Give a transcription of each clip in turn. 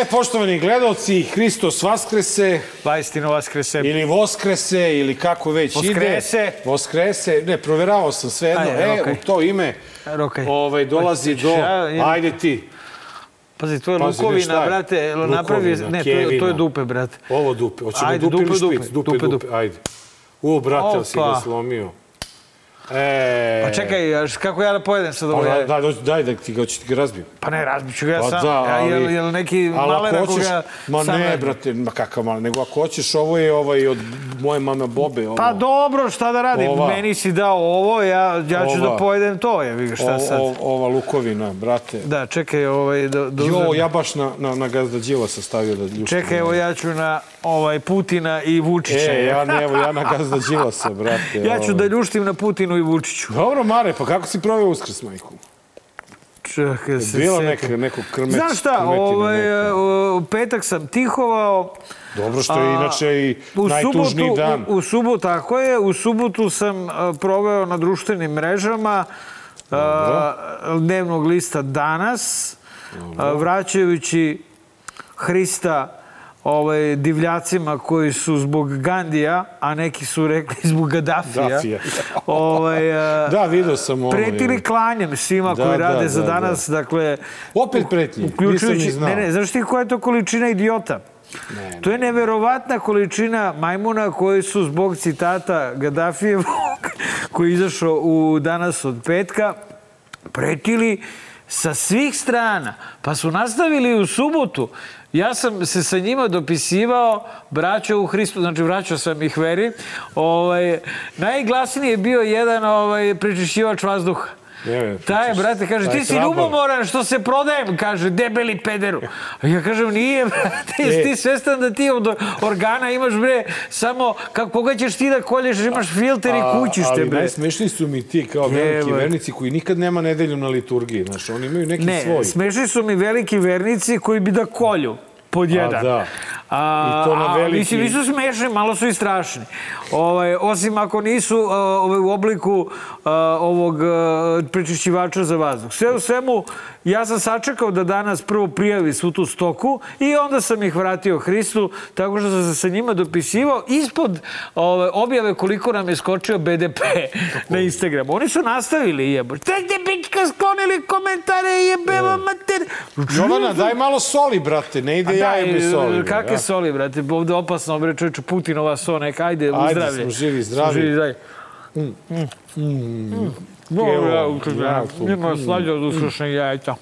E, poštovani gledalci, Hristos Vaskrese, Vajstino Vaskrese. ili Voskrese, ili kako već Voskrese. ide. Voskrese. Ne, proveravao sam sve jedno. Ajde, e, okej. u to ime Okej. ovaj, dolazi do... Ajde ti. Pazi, to je Pazi, lukovina, je? brate. jel Napravi, Lukovina, ne, to je, to je dupe, brate. Ovo dupe. Hoćemo dupe, ili dupe, špic? dupe, Dupe, dupe, dupe. dupe. Ajde. U, brate, ali si ga Opa. slomio. E... Pa čekaj, a š- kako ja da pojedem sad ovo? Pa, jaje? daj, daj, daj da ti ga, hoću ti ga razbijem. Pa ne, razbiću ga ja Pa sam. da, ali... jel, jel neki ali maler ako ako hoćeš, ga Ma sam ne, radim? brate, ma kakav maler, nego ako hoćeš, ovo je ovaj od moje mame Bobe. Ovo. Pa dobro, šta da radim? Ova. Meni si dao ovo, ja, ja ću Ova. da pojedem to, je, vi šta O- sad? o- ova lukovina, brate. Da, čekaj, ovaj, da, da Jo, uzmem. ja baš na, na, na gazda Đilasa stavio da ljuštim. Čekaj, evo ja ću na ovaj, Putina i Vučića. E, ja ne, evo, ja na gazda Đilasa, brate. ja ću ovaj. da ljuštim na Putinu i Vučiću. Dobro, Mare, pa kako si proveo uskrs, majku? Čekaj, da se setim. neka, neko krmet, Znaš šta, ovaj, u petak sam tihovao. Dobro, što je a, inače i u najtužniji subotu, dan. U, u subotu, tako je, u subotu sam a, proveo na društvenim mrežama a, dnevnog lista Danas, a, vraćajući Hrista ovaj, divljacima koji su zbog Gandija, a neki su rekli zbog Gaddafija, Gaddafija. ovaj, a, Da, video sam ovo. pretili klanjem svima Da, koji da, rade da, za da. danas, dakle... Opet pretnje, nisam ni Uključujući, znao. ne, ne, znaš ti koja je to količina idiota? To je neverovatna količina majmuna koji su zbog citata Gaddafijevog, koji je izašao u danas od petka, pretili sa svih strana. Pa su nastavili u subotu. Ja sam se sa njima dopisivao, braćo u Hristu, znači vraćao sam ih veri. Ovaj, najglasniji je bio jedan ovaj, prečišćivač vazduha. Ne, Taj, brate, kaže, taj ti si ljubomoran što se prodajem, kaže, debeli pederu. A ja kažem, nije, brate, jesi E. ti svestan da ti od organa imaš, bre, samo, kako, koga ćeš ti da kolješ, imaš filter i kućište, ali bre. najsmešniji su mi ti kao veliki vernici koji nikad nema nedelju na liturgiji. Znaš, oni imaju neki Ne, svoj. smešni su mi veliki vernici koji bi da kolju pod jedan. da. A, I to na a, veliki- Mislim, nisu smešni, malo su i strašni. Ovaj, osim ako nisu a, ovaj, u obliku a, ovog a, prečišćivača za vazduh. Sve u svemu, ja sam sačekao da danas prvo prijavi svu tu stoku i onda sam ih vratio Hristu tako što sam se sa njima dopisivao ispod ove, objave koliko nam je skočio BDP na Instagramu. Oni su nastavili jebo. Šta ste pička sklonili komentare jebeva mater? Jovana, daj malo soli, brate. Ne ide jajem bez soli. Kakve ja. Soli, brate? Ovde opasno, bre, čovječe, Putinova so, neka, ajde, u Ajde, zdravlje. smo živi, zdravi. Smo živi, zdravi. Dobro, Evo, ja, ukazam. jako. Nima slađa od uslušnih jajca.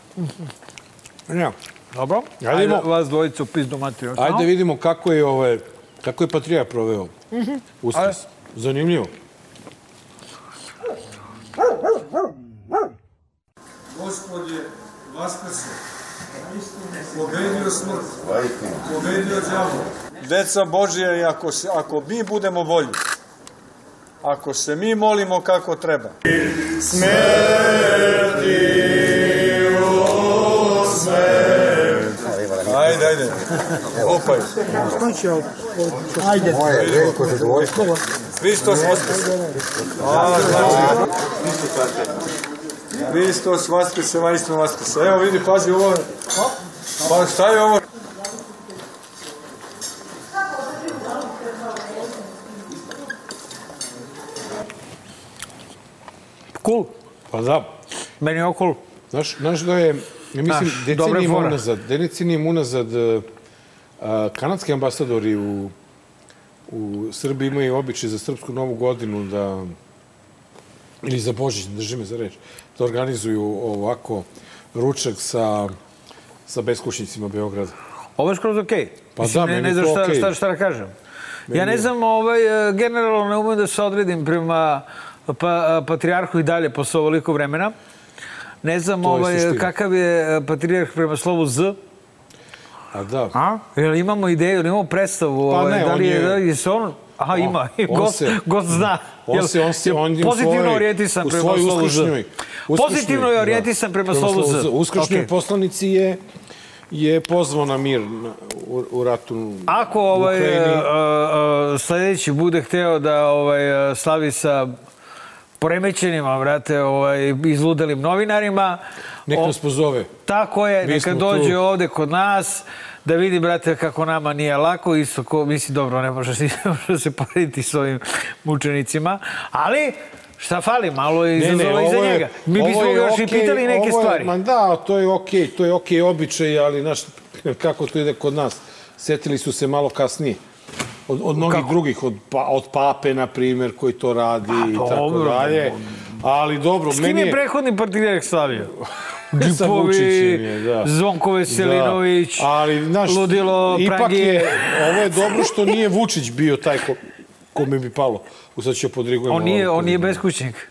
Ja. Dobro? Ajde, Ajde, vas dvojicu pizdu materiju. Ajde vidimo kako je, ovaj, kako je Patrija proveo uskrs. Zanimljivo. Gospod je vaskrse. Pobedio smrt. Pobedio đavo. Deca Božija i ako, se, ako mi budemo volji, ako se mi molimo kako treba. Smrti Ajde, ajde. Opaj. Ajde. Hristos vaskrse. A, znači, Hristos vaskrse, vajstino vaskrse. Evo vidi, pazi ovo. Pa šta je ovo? Cool. Pa da. Meni je ovo cool. Znaš, znaš da je, ja mislim, fora. unazad, decenijima unazad, e, a, kanadski ambasadori u, u Srbiji imaju običaj za Srpsku novu godinu da, ili za Božić, ne drži me za reč, da organizuju ovako ručak sa, sa beskućnicima Beograda. Ovo je skroz okej. Pa Mislim, da, ne, meni ne je znam to šta, okej. šta, šta da kažem. ja ne je- znam, ovaj, e, generalno ne umem da se odredim prema pa, patrijarhu i dalje posle ovoliko vremena. Ne znam To je ovaj, kakav je e, patrijarh prema slovu Z. A da, A? Jel imamo ideju, jel imamo predstavu? Pa ovaj, ne, da on li je, je- da li je se on... Aha, On- ima. on gost, se- gost zna. On se, on se, on je u pozitivno svojoj- orijentisan u prema slovu Z. uskršnjoj- Pozitivno je orijentisan prema slovu Z. Uskršnjoj Okej. poslanici je, je pozvao na mir na- u, u ratu Ako u ovaj, Ukrajini. uh, uh, sledeći bude hteo da ovaj, slavi sa poremećenima, vrate, ovaj, izludelim novinarima, Nek nas pozove. Tako je, Mi neka dođe tu. ovde kod nas, da vidi, brate, kako nama nije lako, isto ko, misli, dobro, ne može, se- ne se porediti s ovim mučenicima, ali šta fali, malo je izazova iza je- njega. Mi bismo ga još i okej, pitali neke ovo je- stvari. Ma da, to je okej, to je okej običaj, ali znaš, kako to ide kod nas. Setili su se malo kasnije. Od, od mnogih Kako? drugih, od, pa, od pape, na primjer, koji to radi i tako dobro, dalje. Ali dobro, S kim meni je je... prethodni partijer slavio? Sa Vučićem je, da. Zvonko Veselinović, Da. Ali, znaš, Ludilo, ipak je, ovo je dobro što nije Vučić bio taj ko, kome bi palo. U sad ću podrigujem On nije, on nije beskućnik.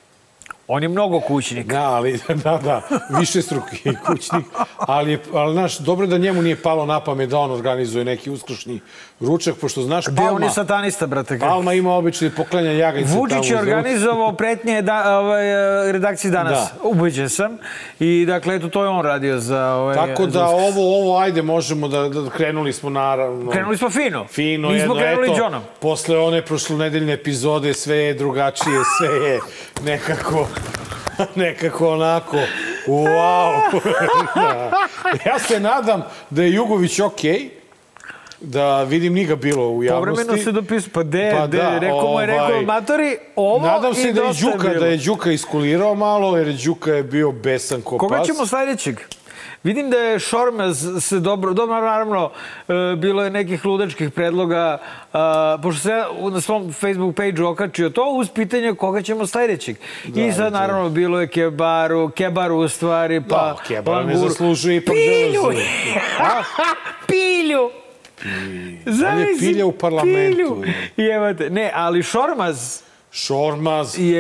On je mnogo kućnik. Da, ali, da, da, više struki kućnik. Ali, je, ali, znaš, dobro da njemu nije palo na pamet da on organizuje neki uskršnji ručak, pošto, znaš, Gde on Palma, je satanista, brate? Palma ima običaj poklanja jagajce. Vučić je za- organizovao pretnje da, ovaj, eh, redakciji danas. Da. Ubeđen sam. I dakle, eto, to je on radio za... Ovaj, Tako za da Uskrs. ovo, ovo, ajde, možemo da, da krenuli smo naravno. Krenuli smo fino. Fino, Nismo jedno, krenuli eto, Johnom. posle one prošlonedeljne epizode sve je drugačije, sve je nekako, nekako onako, wow. da. Ja se nadam da je Jugović okej, da vidim nije ga bilo u javnosti. Povremeno se dopisao. Pa de, Pa de, da, rekao mu je, rekao, ovaj, matori, ovo Nadam i se da je Đuka, da je Đuka iskulirao malo, jer Đuka je bio besan ko Koga pas. ćemo sledećeg? Vidim da je Šormaz se dobro, dobro naravno, e, bilo je nekih ludačkih predloga, a, pošto se na svom Facebook page okačio to uz pitanje koga ćemo sledećeg. I sad naravno bilo je Kebaru, Kebaru u stvari, pa Da, Kebara ne zaslužuje ipak Pilju! da uzme. A? Pilju! Zamisli, pilja u parlamentu. Pilju. Te, ne, ali Šormaz Šormaz. je,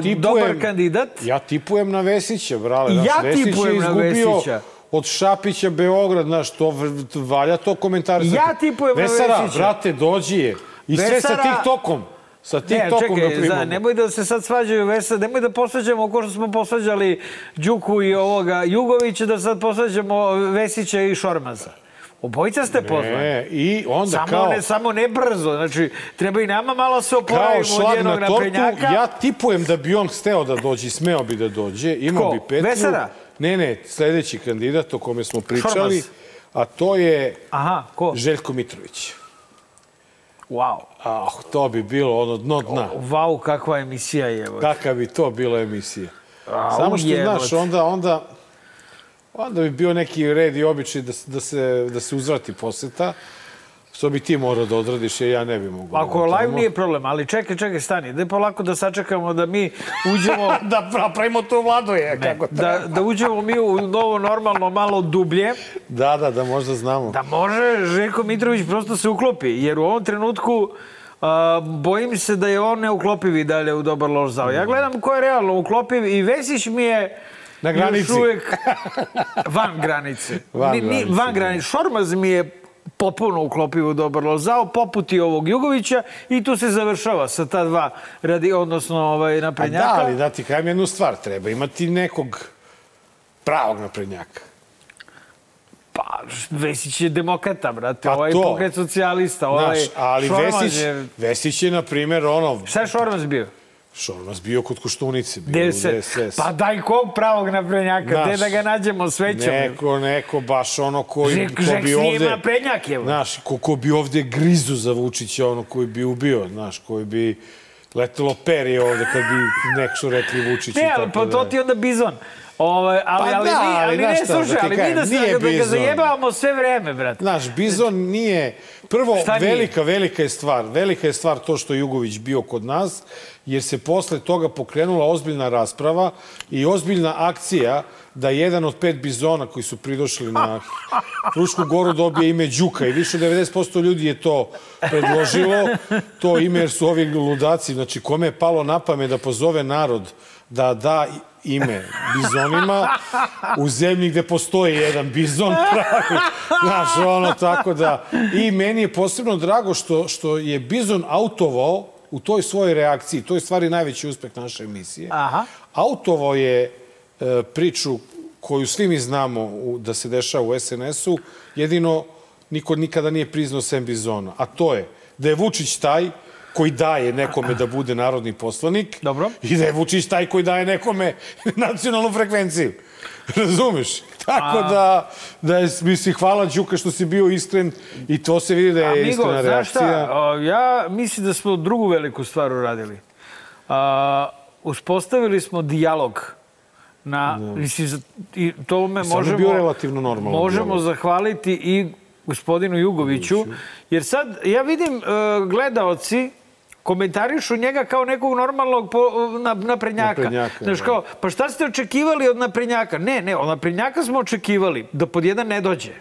je dobar kandidat. Ja tipujem na Vesića, brale. Ja Vesić je tipujem na Vesića. od Šapića Beograd, znaš, to valja to komentarisati. Ja tipujem na Vesara, Vesića. brate, dođi je. I sve sa Vesara- TikTokom. Sa Ne, TikTokom da čekaj, za, primamo. nemoj da se sad svađaju Vesa, nemoj da posvađamo ko što smo posvađali Đuku i ovoga Jugovića, da sad posvađamo Vesića i Šormaza. Obojica ste pozvani. E, I onda Samo, kao... ne, samo ne brzo, znači treba i nama malo se oporavimo od jednog na tortu, naprednjaka. ja tipujem da bi on hteo da dođe, i smeo bi da dođe, imao Ko? bi Petru. Vesara? Ne, ne, sledeći kandidat o kome smo pričali, Šormaz. a to je Aha, ko? Željko Mitrović. Wow. Ah, to bi bilo ono dno dna. Wow, kakva emisija je. Kakva bi to bila emisija. Au, Samo što, znaš, onda, onda, onda bi bio neki red i običaj da, se- da, se, da se uzvrati poseta. Što bi ti morao da odradiš, jer ja ne bi mogao. Ako da live nije problem, ali čekaj, čekaj, stani. Daj polako da sačekamo da mi uđemo... Da pravimo to vladu je, kako da, da uđemo mi u novo normalno malo dublje, Da, da, da možda znamo. da može Željko Mitrović prosto se uklopi, jer u ovom trenutku a, bojim se da je on neuklopiv i dalje u dobar loš zao. Ja gledam ko je realno uklopiv i Vesić mi je Na granici. još uvek van granice. Van Ni- ni- granice, van da. granice. Šormaz mi je popuno uklopiv u dobar loš zao, poput i ovog Jugovića i tu se završava sa ta dva radi, odnosno ovaj, A naprednjaka. da, ali da ti kajem jednu stvar, treba imati nekog pravog naprednjaka. Pa, Vesić je demokrata, brate. Pa ovaj to. pokret socijalista, ovaj Znaš, ali Šormaz Vesić, je... Vesić je, na primjer, ono, Šta je Šormaz bio? Šormaz bio kod Koštunice, bio Gde u se... DSS. Pa daj kog pravog naprednjaka, gde da ga nađemo svećom? Neko, neko baš ono koji, Žek, ko Žek bi ovde... naprednjak, evo. Znaš, ko, ko bi ovde grizu za Vučića, ono koji bi ubio, znaš, koji bi letelo perje ovde kad bi nekšo rekli Vučić i Ne, ali pa to ti je onda bizon. Ovaj, ali, Pa ali, da, mi, ali ali ne, da slušaj, ti ali mi kažem, da, se, da ga zajebavamo sve vreme, brate. Znaš, Bizon nije... Prvo, Šta nije? velika, velika je stvar. Velika je stvar to što je Jugović bio kod nas, jer se posle toga pokrenula ozbiljna rasprava i ozbiljna akcija da jedan od pet bizona koji su pridošli na Frušku goru dobije ime Đuka i više od 90% ljudi je to predložilo, to ime jer su ovi ludaci, znači kome je palo na pamet da pozove narod da da ime bizonima u zemlji gde postoji jedan bizon pravi. Znaš, ono, tako da... I meni je posebno drago što, što je bizon autovao u toj svojoj reakciji. To je stvari najveći uspeh naše emisije. Aha. Autovao je e, priču koju svi mi znamo u, da se dešava u SNS-u, jedino niko nikada nije priznao sem bizona. A to je da je Vučić taj koji daje nekome da bude narodni poslanik Dobro. i da je Vučić taj koji daje nekome nacionalnu frekvenciju. Razumeš? Tako da, da je, misli, hvala Đuka što si bio iskren i to se vidi da je Amigo, iskrena znaš šta, reakcija. a, ja mislim da smo drugu veliku stvar uradili. A, uspostavili smo dijalog na, mislim, za- i tome Stvarno je možemo, bio relativno normalan možemo dijalog. zahvaliti i gospodinu Jugoviću, jer sad ja vidim uh, gledaoci komentarišu njega kao nekog normalnog po, na, naprednjaka. Naprednjaka, Znaš, da. kao, pa šta ste očekivali od naprednjaka? Ne, ne, od naprednjaka smo očekivali da pod jedan ne dođe.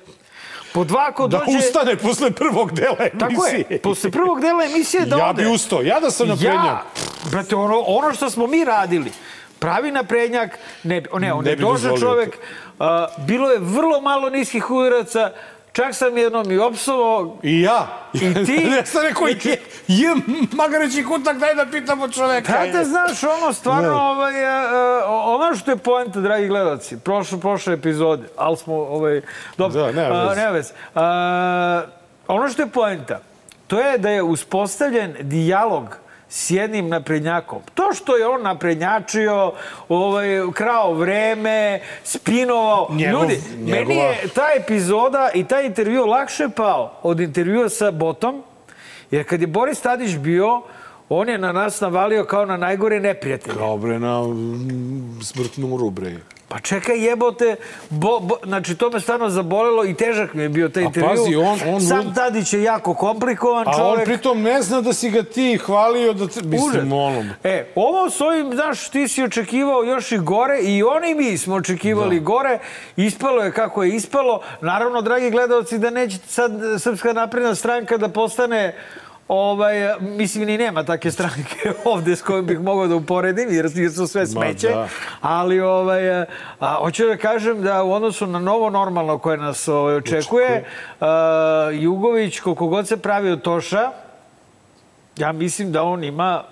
Po dva ako Da dođe... ustane posle prvog dela emisije. Tako je, posle prvog dela emisije da Ja ode. bi ustao, ja da sam naprednjak. Ja, brate, ono, ono što smo mi radili, pravi naprednjak, ne, ne, on Ne je dozvolio čovek, a, bilo je vrlo malo niskih udaraca, čak sam jednom i opsovao, I ja. I ti? ja sam rekao, je, je magareći kutak, daj da pitamo čoveka. Brate, znaš, ono, stvarno, Ne. ovaj, a, a, ono što je poenta, dragi gledalci, prošle, prošle epizode, ali smo, ovaj, dobro, Da, nema a, nema veze. A, ono što je poenta, to je da je uspostavljen dijalog s jednim naprednjakom. To što je on naprednjačio, ovaj, krao vreme, spinovao. Njegov- Ljudi, meni njegova- je ta epizoda i taj intervju lakše pao od intervjua sa Botom, jer kad je Boris Tadić bio, on je na nas navalio kao na najgore neprijatelje. Kao bre na mm, smrtnu uru, bre. Pa čekaj jebote, bo, bo, znači to me stvarno zabolelo i težak mi je bio taj A intervju. pazi, on- on Sam Tadić je jako komplikovan A on čovek. pritom ne zna da si ga ti hvalio da... Te, mislim, onom. E, ovo s ovim, znaš, ti si očekivao još i gore i oni mi smo očekivali gore. Ispalo je kako je ispalo. Naravno, dragi gledalci, da neće sad Srpska napredna stranka da postane Ovaj, mislim, ni nema takve stranke ovde s kojim bih mogao da uporedim, jer, su sve smeće. da. Ali, ovaj, a, hoću da kažem da u odnosu na novo normalno koje nas ovaj, očekuje, a, Jugović, koliko god se pravi od Toša, ja mislim da on ima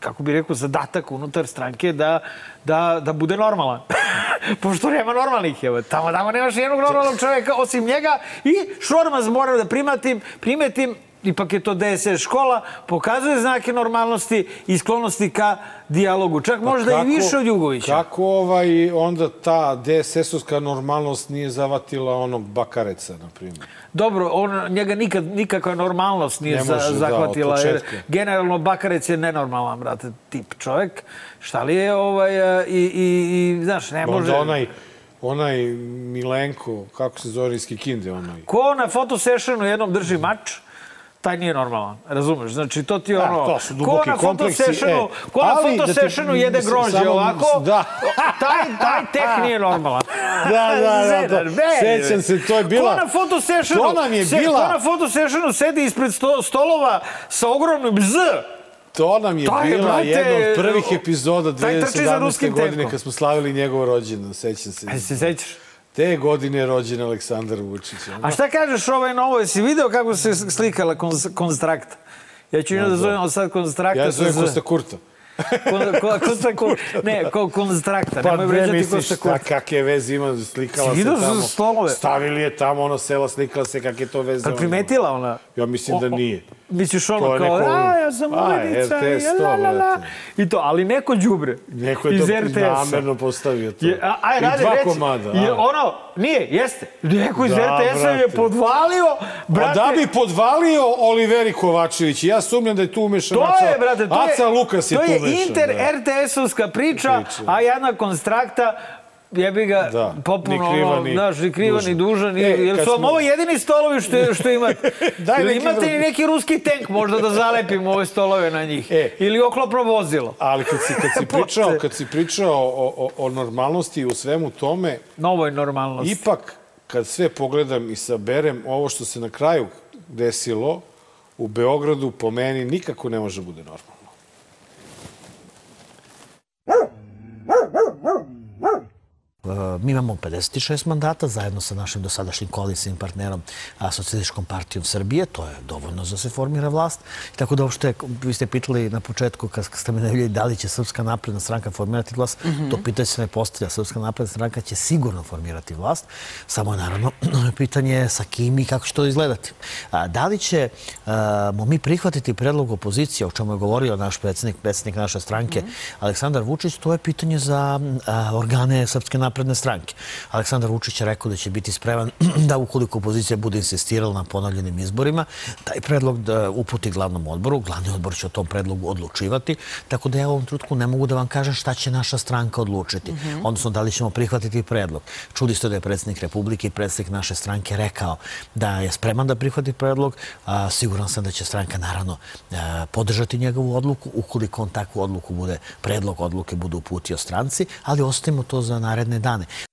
kako bi rekao, zadatak unutar stranke da, da, da bude normalan. Pošto nema normalnih, evo, tamo, tamo nemaš jednog normalnog čoveka osim njega i Šormaz moram da primatim, primetim, ipak je to DSS škola, pokazuje znake normalnosti i sklonosti ka dijalogu. Čak možda i više od Jugovića. Kako ovaj, onda ta DSS-ovska normalnost nije zavatila onog Bakareca, na primjer? Dobro, on, njega nikad, nikakva normalnost nije Ne za, može, da, zahvatila. od jer generalno Bakarec je nenormalan, brate, tip čovjek. Šta li je ovaj, e, i, i, i znaš, ne može... Onda onaj, onaj Milenko, kako se zove iz Kikinde, onaj. Ko na fotosessionu jednom drži mač, taj nije normalan, razumeš? Znači, to ti je ono... to su duboki ko kompleksi, e, ko na ali da jede grožđe samo- ovako, da. taj, taj tek nije normalan. Da, da, da, ne. sećam se, to je bila- Ko na fotosessionu, To nam je se- bila- Ko na fotosessionu sedi ispred sto, stolova sa ogromnim Z, To nam je je, bila brate, jedna od prvih epizoda taj trči za 2017. ruskim godine tenkom. kad smo slavili njegov rođendan, sećam se. Aj se sećaš? Te godine je rođen Aleksandar Vučić. A šta kažeš ovaj novo? Jesi video kako se slikala konstrakta? Ja ću nju da zovem od sad konstrakta. Ja zovem. Kosta Kurta. Kon, kon, konsta, kon, ne, ko, konstrakta. Pa Nemoj ne vređati misliš Kosta šta, kakve veze ima, slikala Si se tamo. stolove? Stavili je tamo ono sela, slikala se, kakve to veze. Pa primetila ona? Ja mislim da nije. Misliš ono kao, neko- a, ja sam A, i to, la, la, la. I to, ali neko đubre. Neko je to namerno postavio to. Je, a, aj, I radi, dva reci. komada. Je, a. ono, nije, jeste. Neko iz Da, RTS-a je brate. podvalio, A brate. da bi podvalio Oliveri Kovačević, ja sumnjam da je tu umešan To Aca, je, brate, to Aca je, Lukas je to tu umešan. Inter da. RTS-ovska priča, Priča. a jedna konstrakta jebi ga Da, popuno, ni kriva, ni znaš, ni kriva, ni dužan. dužan. Ni, E, jer su vam smo- ovo jedini stolovi što, što imate. Daj neki imate drugi. i neki ruski tank možda da zalepimo ove stolove na njih. E. Ili oklopno vozilo. Ali kad si, kad si pričao, kad si pričao o, o, o normalnosti i u svemu tome, Novoj normalnosti. ipak kad sve pogledam i saberem, ovo što se na kraju desilo u Beogradu, po meni nikako ne može bude normalno. Mi imamo 56 mandata zajedno sa našim dosadašnjim koalicijnim partnerom Socijalističkom partijom Srbije. To je dovoljno za se formira vlast. Tako da uopšte, vi ste pitali na početku kad ste me najavljali da li će Srpska napredna stranka formirati vlast, mm -hmm. to pitanje se ne postavlja. Srpska napredna stranka će sigurno formirati vlast. Samo je naravno pitanje sa kim i kako će to izgledati. A, da li ćemo mi prihvatiti predlog opozicije, o čemu je govorio naš predsednik, predsednik naše stranke, mm -hmm. Aleksandar Vučić, to je pitanje za a, organe Srpske napredne stranke. Aleksandar Vučić je rekao da će biti spreman da ukoliko opozicija bude insistirala na ponavljenim izborima, taj predlog da uputi glavnom odboru. Glavni odbor će o tom predlogu odlučivati. Tako da ja u ovom trutku ne mogu da vam kažem šta će naša stranka odlučiti. Mm -hmm. Odnosno, da li ćemo prihvatiti predlog. Čuli ste da je predsednik Republike i predsednik naše stranke rekao da je spreman da prihvati predlog. A, siguran sam da će stranka naravno a, podržati njegovu odluku ukoliko on takvu odluku bude, predlog odluke bude uputio stranci, ali ostavimo to za naredne dane. Pa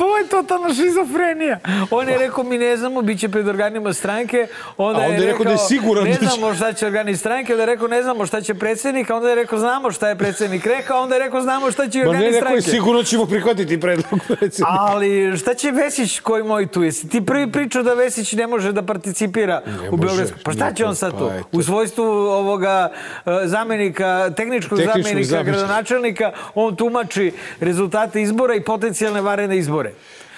ovo je totalna šizofrenija. On je rekao, mi ne znamo, bit će pred organima stranke. Onda, a onda je rekao da je siguran ne znamo šta će organi stranke. Onda je rekao, ne znamo šta će predsednik. A onda je rekao, znamo šta je predsednik rekao. A onda je rekao, znamo šta će organi stranke. Ma ne rekao, sigurno ćemo prihvatiti predlog predsednika. Ali šta će Vesić koji moj tu? Jesi ti prvi pričao da Vesić ne može da participira ne u Beogradsku? Pa šta će on sad tu? Pa, u svojstvu ovoga uh, zamenika, tehničkog, tehničkog zamenika, zamenika, gradonačelnika, on tumači rezultate izbora i potencijalne varene izbore.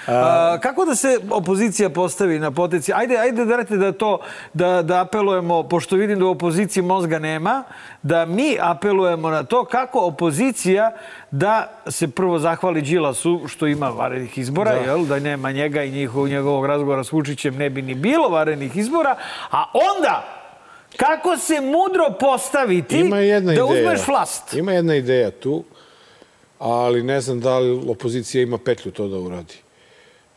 A, kako da se opozicija postavi na potenciju? Ajde, ajde dajte da to, da, da apelujemo, pošto vidim da u opoziciji mozga nema, da mi apelujemo na to kako opozicija da se prvo zahvali Đilasu što ima varenih izbora, da. jel? Da nema njega i njihov, njegovog razgovora s Vučićem ne bi ni bilo varenih izbora, a onda kako se mudro postaviti Ima jedna da ideja. uzmeš vlast. Ima jedna ideja tu ali ne znam da li opozicija ima petlju to da uradi.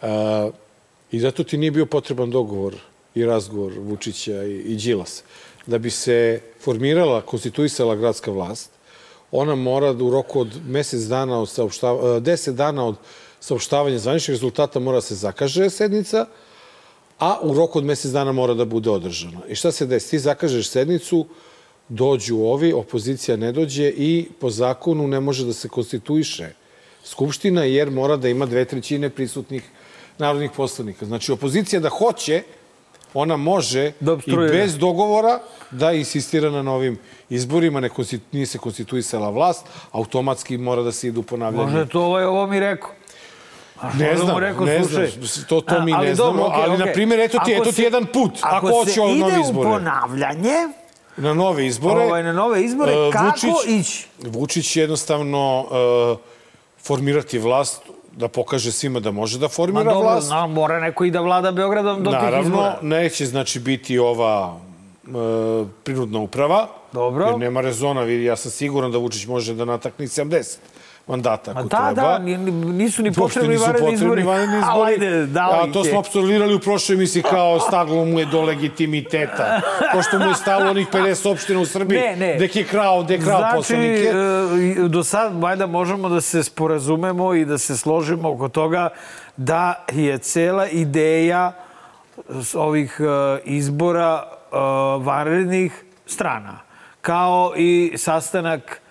E, I zato ti nije bio potreban dogovor i razgovor Vučića i, i Đilas. Da bi se formirala, konstituisala gradska vlast, ona mora da u roku od mesec dana od saopštavanja, deset dana od saopštavanja zvaničnih rezultata mora da se zakaže sednica, a u roku od mesec dana mora da bude održana. I šta se desi? Ti zakažeš sednicu, dođu ovi, opozicija ne dođe i po zakonu ne može da se konstituiše Skupština jer mora da ima dve trećine prisutnih narodnih poslanika. Znači, opozicija da hoće, ona može da i bez dogovora da insistira na novim izborima, ne nije se konstituisala vlast, automatski mora da se idu ponavljanje. Može to ovaj, ovo mi rekao. Ne znam, rekao, ne znam, to, to mi ne znamo, okay, ali, okay. na primjer, eto ti, eto ti jedan put, ako, ako hoće novi izbore. Ako se ide u ponavljanje, na nove izbore. Ovaj, na nove izbore, uh, kako Vučić, ići? Vučić jednostavno uh, formirati vlast da pokaže svima da može da formira Ma, dobro, vlast. Na, mora neko i da vlada Beogradom do Naravno, tih izbora. Naravno, neće znači biti ova uh, prinudna uprava. Dobro. Jer nema rezona, ja sam siguran da Vučić može da natakni 70 mandata ako da, treba. Da, nisu ni potrebni vanredni izbori. Vanredni izbori. Ajde, da A, to smo absolvirali u prošloj emisiji kao staglo mu je do legitimiteta. Pošto mu je stalo onih 50 opština u Srbiji, ne, ne. dek je krao, dek krao znači, poslanike. Znači, do sad, valjda možemo da se sporazumemo i da se složimo oko toga da je cela ideja ovih uh, izbora uh, vanrednih strana, kao i sastanak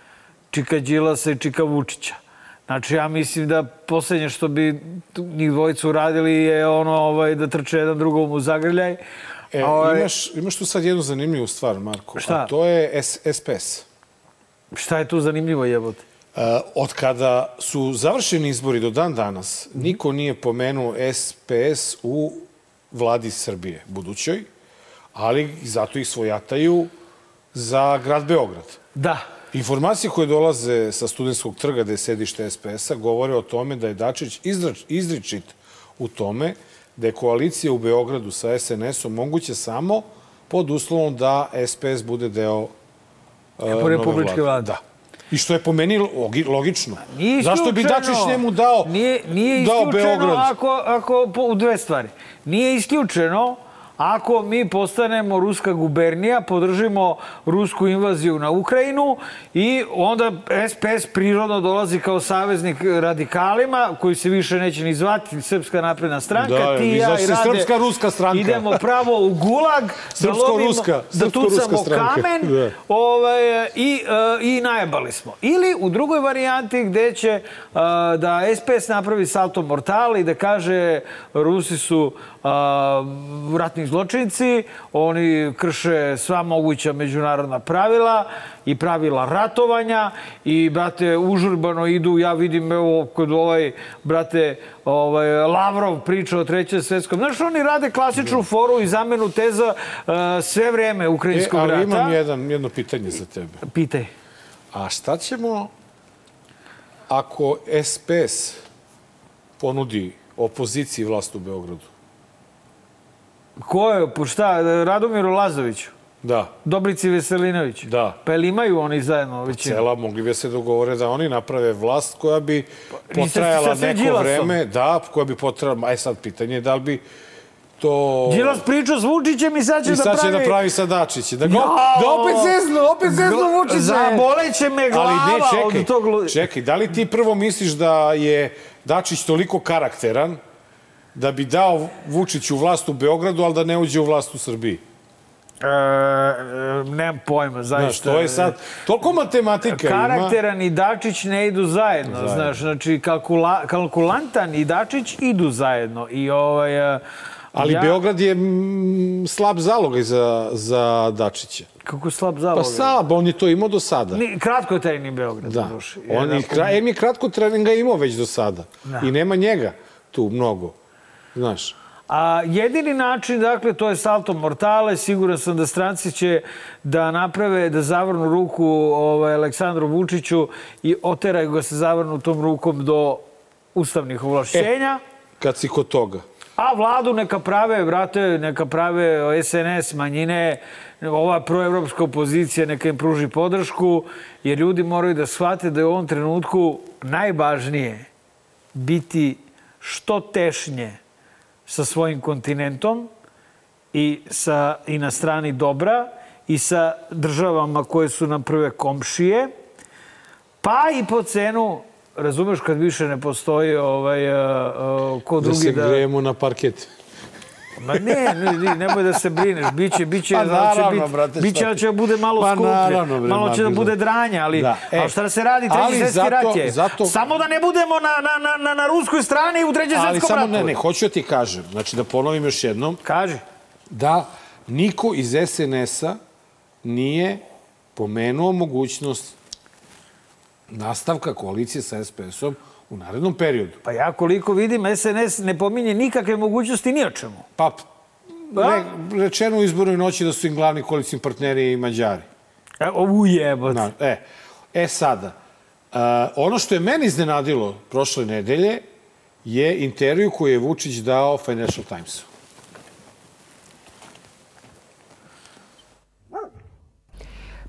Čika Đilasa i Čika Vučića. Znači, ja mislim da poslednje što bi njih dvojicu uradili je ono ovaj, da trče jedan drugom u zagrljaj. E, ovaj... imaš, imaš tu sad jednu zanimljivu stvar, Marko. Šta? A to je S, SPS. Šta je tu zanimljivo, jebote? Uh, od kada su završeni izbori do dan danas, niko nije pomenuo SPS u vladi Srbije, budućoj, ali zato ih svojataju za grad Beograd. Da. Informacije koje dolaze sa studentskog trga gde je sedište SPS-a govore o tome da je Dačić izričit u tome da je koalicija u Beogradu sa SNS-om moguće samo pod uslovom da SPS bude deo uh, Republičke vlade. Da. I što je po meni logično. Nije Zašto bi Dačić njemu dao, nije, nije dao Beograd? Ako, ako, po, u dve stvari. Nije isključeno ako mi postanemo ruska gubernija, podržimo rusku invaziju na Ukrajinu i onda SPS prirodno dolazi kao saveznik radikalima, koji se više neće ni zvati Srpska napredna stranka. Da, Ti i ja znači i ste Rade Srpska ruska stranka. Idemo pravo u gulag, da, Srpsko-ruska, da tucamo stranka. kamen Da. ovaj, i, uh, i najebali smo. Ili u drugoj varijanti gde će uh, da SPS napravi salto mortale i da kaže Rusi su ratni zločinci, oni krše sva moguća međunarodna pravila i pravila ratovanja i, brate, užurbano idu, ja vidim, evo, kod ovaj, brate, ovaj, Lavrov priča o trećem svetskom. Znaš, oni rade klasičnu foru i zamenu teza uh, sve vreme E, ukrajinskog ali rata. imam jedan, jedno pitanje za tebe. Pitaj. A šta ćemo ako SPS ponudi opoziciji vlast u Beogradu? Ko je, po šta, Radomiru Lazoviću? Da, Dobrici Veselinović? Da. Pa ili imaju oni zajedno većinu? cela, mogli bi se dogovore da oni naprave vlast koja bi Pa potrajala neko Đilasom? vreme. Da, koja bi potrajala... Aj sad, pitanje je da li bi to... Đilas pričao s Vučićem i sad će I sad da će pravi... da pravi sa Dačić. Da, go, da opet zeznu, opet zeznu Vučića. Zaboleće me glava Ali ne, čekaj, od tog... čekaj, da li ti prvo misliš da je Dačić toliko karakteran da bi dao Vučiću vlast u Beogradu, ali da ne uđe u vlast u Srbiji? E, e, nemam pojma, Znaš, zaista. to je sad, toliko matematika ima. Karakteran i Dačić ne idu zajedno, Zajedno. znaš, znači kalkula, kalkulantan i Dačić idu zajedno i ovaj... e, Ali ja, Beograd je mm, slab zalogaj za, za Dačića. Kako slab zalog. Pa slab, on je to imao do sada. Ni, kratko je trajni Beograd. Da. duši. On je, kra, em je kratko treninga imao već do sada. Da. I nema njega tu mnogo. Znaš. A jedini način, dakle, to je salto mortale. Siguran sam da stranci će da naprave, da zavrnu ruku ovaj, Aleksandru Vučiću i oteraju ga se zavrnu tom rukom do ustavnih ovlašćenja. Kad si kod toga. A vladu neka prave, brate, neka prave SNS, manjine, ova proevropska opozicija neka im pruži podršku, jer ljudi moraju da shvate da je u ovom trenutku najvažnije biti što tešnje sa svojim kontinentom i, sa, i na strani dobra i sa državama koje su nam prve komšije, pa i po cenu, razumeš kad više ne postoji ovaj, uh, uh, ko Da drugi se da... grejemo na parket. Ma ne, ne, ne, nemoj da se brineš, biće, biće, Pa da će naravno, biti, brate, biće da će bude malo Pa skuplje, naravno, bre, malo će da bude da. dranje, ali, Da, e, a šta da se radi, treći ali zato- rat je. zato- Samo da ne budemo na, na, na, na, na ruskoj strani u trećem Ali svetskom samo ratu. ne, ne, hoću da ti kažem, znači da ponovim još jednom, Kaži. da niko iz SNS-a nije pomenuo mogućnost nastavka koalicije sa SPS-om u narednom periodu. Pa ja koliko vidim, SNS ne pominje nikakve mogućnosti ni o čemu. Pa, re, rečeno u izbornoj noći da su im glavni koalicijni partneri i Mađari. E, ujebot. Na, e, e sada, a, ono što je meni iznenadilo prošle nedelje je intervju koju je Vučić dao Financial Timesu.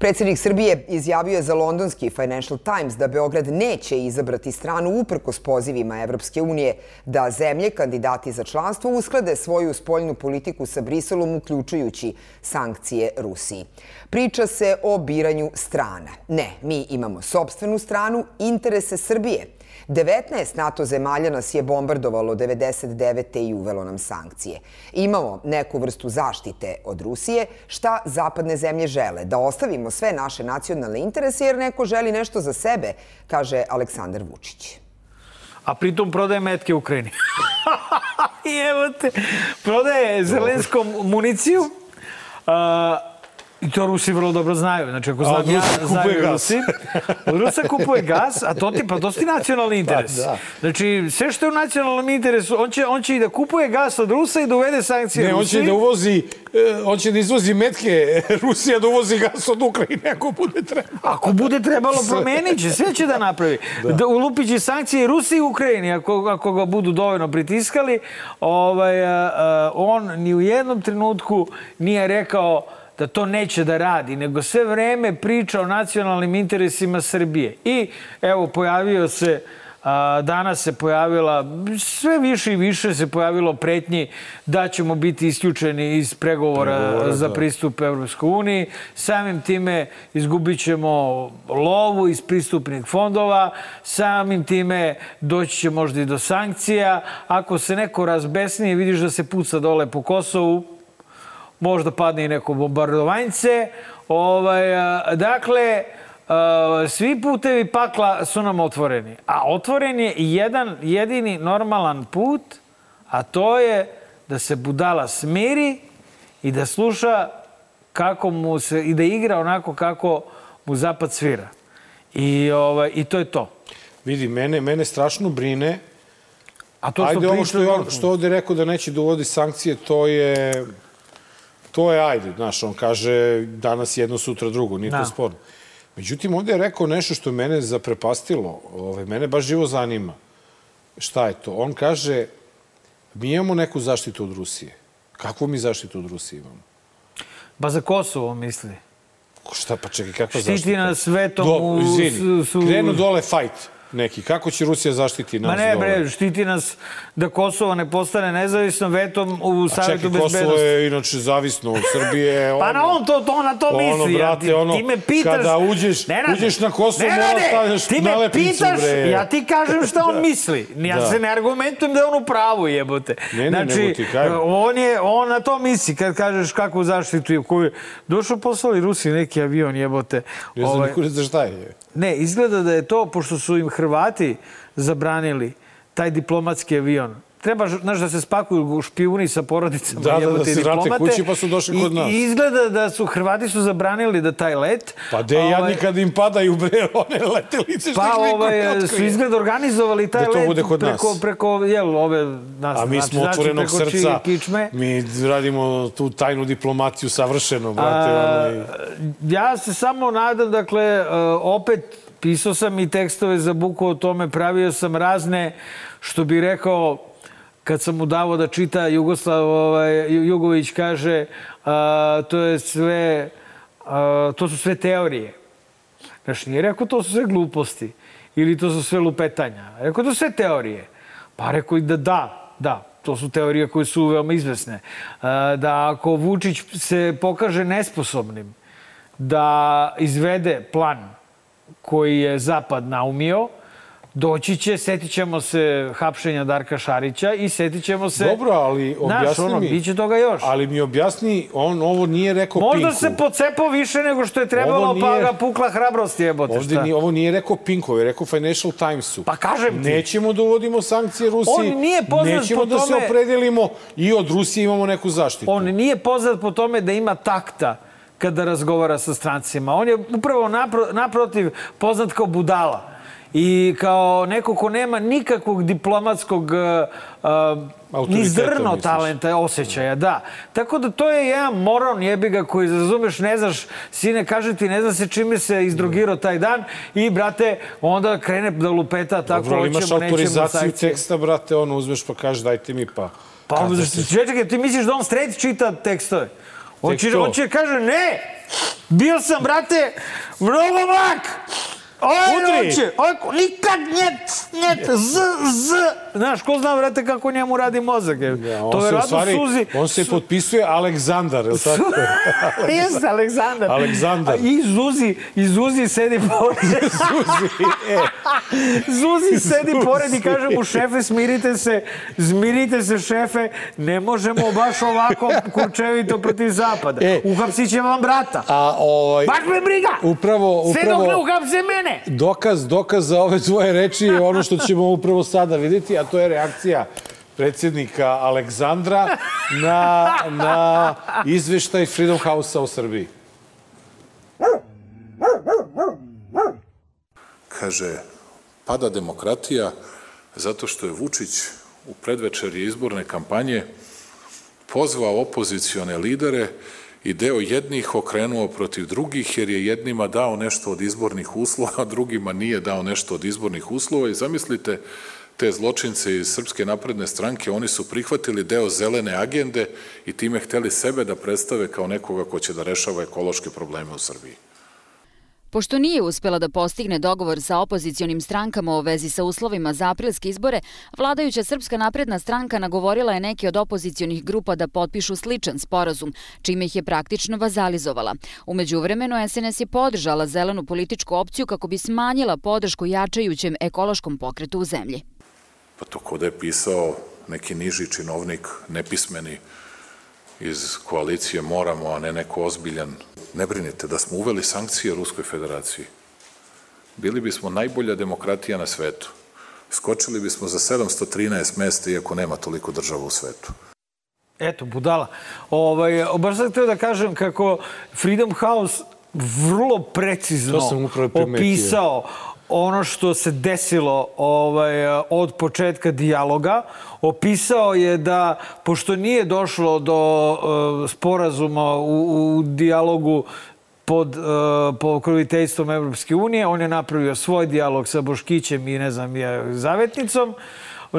Predsednik Srbije izjavio je za londonski Financial Times da Beograd neće izabrati stranu uprkos pozivima Evropske unije da zemlje, kandidati za članstvo, usklade svoju spoljnu politiku sa Briselom, uključujući sankcije Rusiji. Priča se o biranju strana. Ne, mi imamo sobstvenu stranu, interese Srbije. 19 NATO zemalja nas je bombardovalo 99. i uvelo nam sankcije. Imamo neku vrstu zaštite od Rusije. Šta zapadne zemlje žele? Da ostavimo sve naše nacionalne interese jer neko želi nešto za sebe, kaže Aleksandar Vučić. A pritom prodaje metke Ukrajini. I evo te, prodaje zelenskom municiju. Uh, I to Rusi vrlo dobro znaju. Znači, ako znam ja, znaju gas. Rusi. Rusa kupuje gas, a to ti, pa to ti nacionalni interes. da. Znači, sve što je u nacionalnom interesu, on će, on će i da kupuje gas od Rusa i da uvede sankcije Ne, on Rusiji. će da uvozi, e, on će da izvozi metke, Rusija da uvozi gas od Ukrajine ako bude treba. Ako bude trebalo, promenit će, sve će da napravi. Da. ulupit će sankcije i Rusiji i Ukrajini, ako, ako ga budu dovoljno pritiskali. Ovaj, a, a, on ni u jednom trenutku nije rekao da to neće da radi, nego sve vreme priča o nacionalnim interesima Srbije. I evo, pojavio se A, danas se pojavila, sve više i više se pojavilo pretnji da ćemo biti isključeni iz pregovora, pregovora za da. pristup Evropskoj uniji. Samim time izgubit ćemo lovu iz pristupnih fondova, samim time doći će možda i do sankcija. Ako se neko razbesni i vidiš da se puca dole po Kosovu, možda padne i neko bombardovanjce. Ovaj, dakle, svi putevi pakla su nam otvoreni. A otvoren je i jedan jedini normalan put, a to je da se budala smiri i da sluša kako mu se, i da igra onako kako mu zapad svira. I, ovaj, i to je to. Vidi, mene, mene strašno brine A to što ajde, ovo što, je što ovde rekao da neće da uvodi sankcije, to je... To je ajde, znaš, on kaže danas jedno, sutra drugo, nije da. to sporno. Međutim, ovde je rekao nešto što mene zaprepastilo. Ove, mene baš živo zanima. Šta je to? On kaže, mi imamo neku zaštitu od Rusije. Kakvu mi zaštitu od Rusije imamo? Ba za Kosovo, misli. Šta, pa čekaj, kakva Štiti zaštita? Štiti nas svetom Do, u... Izvini, su... krenu dole fajt neki. Kako će Rusija zaštiti nas? Ma ne, bre, štiti nas da Kosovo ne postane nezavisno vetom u Savjetu bezbednosti. A čekaj, Kosovo je inače zavisno od Srbije. pa na on to, to na to ono, misli. Brate, ja, ti, ono, ti me pitaš... Kada uđeš, ne, uđeš na Kosovo, ne, mora stavljaš ti me pitaš, bre. ja ti kažem šta on da. misli. Ja da. se ne argumentujem da je on u pravu, jebote. Ne, ne, znači, ti kaj. on, je, on na to misli, kad kažeš kakvu zaštitu, koju... Došao poslali Rusi neki avion, jebote. Ne znam ovaj, za šta je. Ne, izgleda da je to, pošto su im Hrvati zabranili taj diplomatski avion, treba, znaš, da se spakuju špijuni sa porodicama. Da, da, da se vrate kući pa su došli kod nas. I izgleda da su Hrvati su zabranili da taj let. Pa de ovaj, jadni kad im padaju bre one letelice što pa, ovaj, su izgleda organizovali taj da let preko, nas. preko, jel, ove, nas, A mi znači, smo otvorenog znači, srca, kičme. mi radimo tu tajnu diplomaciju savršeno, brate. A, onaj... Ja se samo nadam, dakle, e, opet pisao sam i tekstove za Buku o tome, pravio sam razne, što bi rekao, kad sam mu davo da čita, Jugoslav ovaj, Jugović kaže a, to je sve, a, to su sve teorije. Znaš, nije rekao to su sve gluposti ili to su sve lupetanja. Rekao to su sve teorije. Pa rekao i da da, da, to su teorije koje su veoma izvesne. Da ako Vučić se pokaže nesposobnim da izvede plan koji je Zapad naumio, Doći će, setit ćemo se hapšenja Darka Šarića i setit ćemo se... Dobro, ali objasni naš, ono, mi... Biće toga još. Ali mi objasni, on ovo nije rekao Možda Pinku. Možda se pocepao više nego što je trebalo, nije... pa ga pukla hrabrost jebote. Ovde šta? Nije, ovo nije rekao Pinku, je rekao Financial Timesu. Pa kažem ti. Nećemo da uvodimo sankcije Rusiji. On nije poznat Nećemo po da tome... se opredelimo i od Rusije imamo neku zaštitu. On nije poznat po tome da ima takta kada razgovara sa strancima. On je upravo napro, naprotiv poznat kao budala i kao neko ko nema nikakvog diplomatskog uh, ni zrno talenta, osjećaja, da. Tako da to je jedan moron jebiga koji, razumeš, ne znaš, sine, kaže ti, ne zna se čime se izdrogirao taj dan i, brate, onda krene da lupeta tako, Dobro, hoćemo, nećemo, imaš autorizaciju teksta, brate, ono, uzmeš pa kaže, dajte mi pa... Pa, čekaj, ti misliš da on straight čita tekstove? On će, on će kaže, ne, bio sam, brate, mnogo mak! Oj, oće, oj, nikad njet, njet, z, z. Znaš, ko zna, vrate, kako njemu radi mozak. Ja, to je stvari, suzi. On se potpisuje Aleksandar, je li tako? Jeste, Aleksandar. Aleksandar. I Zuzi, i Zuzi sedi pored. Zuzi, e. Zuzi sedi pored i kaže mu, šefe, smirite se, smirite se, šefe, ne možemo baš ovako kurčevito protiv zapada. E. Uhapsit će vam brata. A, ovaj... Baš me briga! Upravo, upravo... Sve dok ne uhapse mene! Ne. Dokaz, dokaz za ove tvoje reči je ono što ćemo upravo sada vidjeti, a to je reakcija predsjednika Aleksandra na, na izveštaj Freedom House-a u Srbiji. Kaže, pada demokratija zato što je Vučić u predvečerje izborne kampanje pozvao opozicione lidere i deo jednih okrenuo protiv drugih, jer je jednima dao nešto od izbornih uslova, a drugima nije dao nešto od izbornih uslova i zamislite te zločince iz Srpske napredne stranke, oni su prihvatili deo zelene agende i time hteli sebe da predstave kao nekoga ko će da rešava ekološke probleme u Srbiji. Pošto nije uspela da postigne dogovor sa opozicionim strankama o vezi sa uslovima za aprilske izbore, vladajuća Srpska napredna stranka nagovorila je neke od opozicionih grupa da potpišu sličan sporazum, čime ih je praktično vazalizovala. Umeđu vremenu SNS je podržala zelenu političku opciju kako bi smanjila podršku jačajućem ekološkom pokretu u zemlji. Pa to kod je pisao neki niži činovnik, nepismeni, iz koalicije Moramo, a ne neko ozbiljan. Ne brinite, da smo uveli sankcije Ruskoj federaciji, bili bismo najbolja demokratija na svetu. Skočili bismo za 713 mesta, iako nema toliko država u svetu. Eto, budala. Ovaj, baš sam htio da kažem kako Freedom House vrlo precizno opisao ono što se desilo ovaj, od početka dijaloga. Opisao je da, pošto nije došlo do uh, sporazuma u, u dijalogu pod uh, pokroviteljstvom Evropske unije, on je napravio svoj dijalog sa Boškićem i, ne znam, je, zavetnicom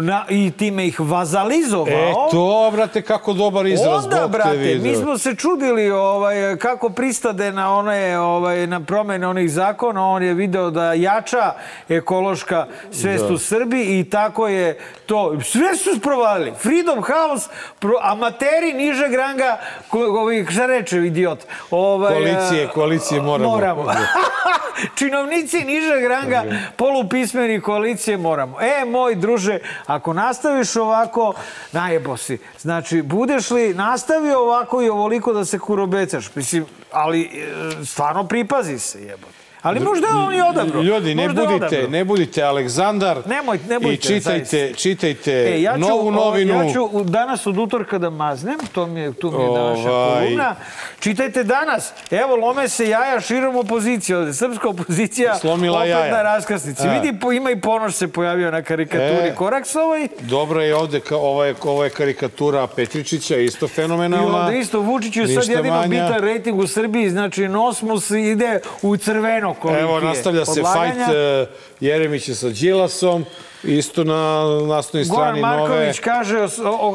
na, i time ih vazalizovao. E, to, brate, kako dobar izraz. Onda, brate, mi smo se čudili ovaj, kako pristade na, one, ovaj, na promene onih zakona. On je video da jača ekološka svest da. u Srbiji i tako je to. Sve su sprovalili. Freedom House, pro, amateri nižeg ranga, ko, ovi, šta reče, idiot? Ovaj, koalicije, koalicije moramo. Moramo. Činovnici nižeg ranga, polupismeni koalicije moramo. E, moj druže, Ako nastaviš ovako, najebo si. Znači, budeš li nastavio ovako i ovoliko da se kurobecaš? Mislim, ali e, stvarno pripazi se, jebote. Ali možda je on i odabro. Ljudi, ne budite, odabro. ne budite Aleksandar Nemoj, ne budite, i čitajte, zaista. čitajte e, ja ću, novu novinu. Ja ću danas od utorka da maznem, to mi je, tu mi je ovaj. kolumna. Čitajte danas. Evo, lome se jaja širom opozicije. Srpska opozicija Slomila opet jaja. na raskrsnici. E. Vidi, ima i ponoš se pojavio na karikaturi e. Koraksovoj. Dobro je ovde, ka, ovo, je, ovo je karikatura Petričića, isto fenomenalna. I ovde isto Vučiću je sad jedino manja. bitan rejting u Srbiji. Znači, Nosmos ide u crveno koliki Evo, nastavlja se fajt uh, Jeremića sa Đilasom. Isto na nasnoj strani Goran Marković nove... kaže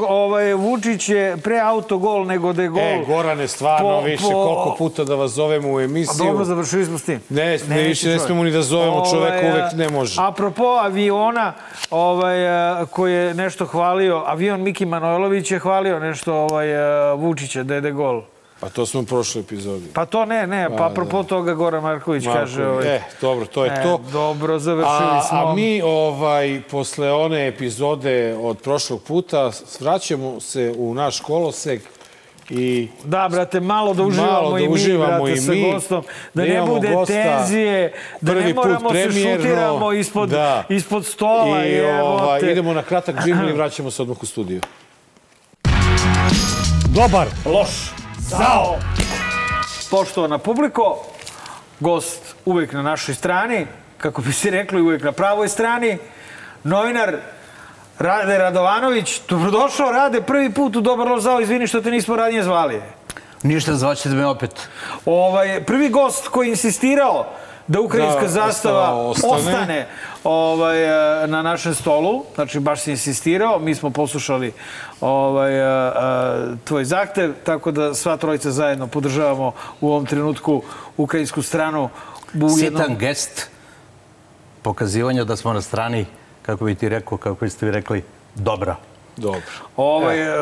ovaj, Vučić je pre autogol nego da je gol. E, Gorane, stvarno po, više po... koliko puta da vas zovemo u emisiju. A dobro, završili smo s tim. Ne, ne, ne više ne smemo ni da zovemo, ovaj, čoveka uvek ne može. Apropo aviona, ovaj, koji je nešto hvalio, avion Miki Manojlović je hvalio nešto ovaj, Vučića, da je de gol. Pa to smo u prošloj epizodi. Pa to ne, ne, pa apropo da. toga Goran Marković Marković kaže... Ovaj, e, dobro, to je e, to. Dobro, završili a, smo. A mi, ovaj, posle one epizode od prošlog puta, vraćamo se u naš kolosek i da brate malo da uživamo malo da i mi uživamo brate i sa gostom da ne bude gosta, tenzije da ne moramo se šutiramo ispod da. ispod stola i ovaj, idemo na kratak džingl i vraćamo se odmah u studiju dobar loš Zao! Poštovana publiko, gost uvek na našoj strani, kako bi se rekli uvek na pravoj strani, novinar Rade Radovanović. Dobrodošao, Rade, prvi put u Dobar loš zao. Izvini što te nismo radnije zvali. Ništa, zvaćete me opet. Ovaj, prvi gost koji je insistirao da ukrajinska da, zastava ostane, ostane ovaj, e, na našem stolu. Znači, baš si insistirao. Mi smo poslušali ovaj, e, e, tvoj zahtev, tako da sva trojica zajedno podržavamo u ovom trenutku ukrajinsku stranu. U Sitan jednom... gest pokazivanja da smo na strani, kako bi ti rekao, kako biste vi rekli, dobra. Dobro. Ovaj, e.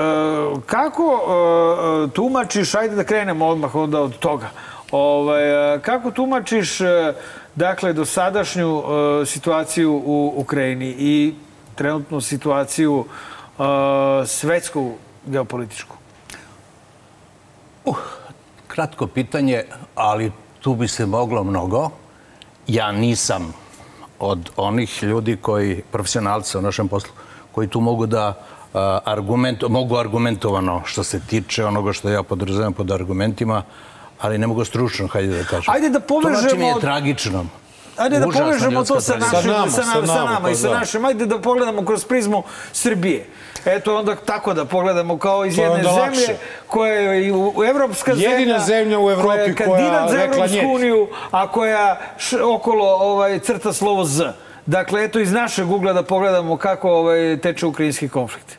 kako e, tumačiš, ajde da krenemo odmah onda od toga. Ovaj, kako tumačiš dakle, dosadašnju uh, situaciju u Ukrajini i trenutnu situaciju uh, svetsku geopolitičku? Uh, kratko pitanje, ali tu bi se moglo mnogo. Ja nisam od onih ljudi koji, profesionalca u našem poslu, koji tu mogu da uh, argument, mogu argumentovano što se tiče onoga što ja podrazumijem pod argumentima, ali ne mogu stručno, hajde da kažem. Ajde da povežemo... To znači mi je tragično. Ajde da povežemo to sa, našim, sa nama, sa, nama, sa nama i sa pa da. našim. Ajde da pogledamo kroz prizmu Srbije. Eto onda tako da pogledamo kao iz jedne zemlje lakše. koja je u, evropska Jedina zemlja. Jedina zemlja u Evropi koja je kandidat za Evropsku uniju, a koja š, okolo ovaj, crta slovo Z. Dakle, eto iz našeg ugla da pogledamo kako ovaj, teče ukrajinski konflikt.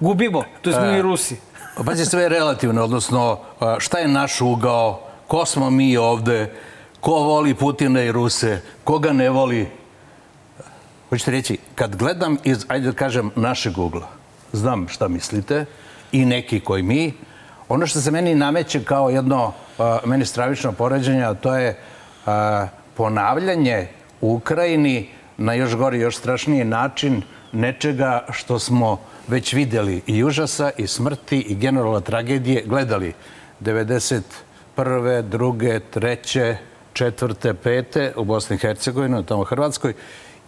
Gubimo, to smo e, i Rusi. Pa sve je relativno, odnosno šta je naš ugao, ko smo mi ovde, ko voli Putina i Ruse, koga ne voli. Hoćete reći, kad gledam iz, ajde da kažem, našeg ugla, znam šta mislite i neki koji mi, ono što se meni nameće kao jedno meni stravično poređenje, to je ponavljanje u Ukrajini na još gori, još strašniji način nečega što smo već videli i užasa i smrti i generalna tragedije gledali 91. druge, treće, četvrte, pete u Bosni i Hercegovini, tamo Hrvatskoj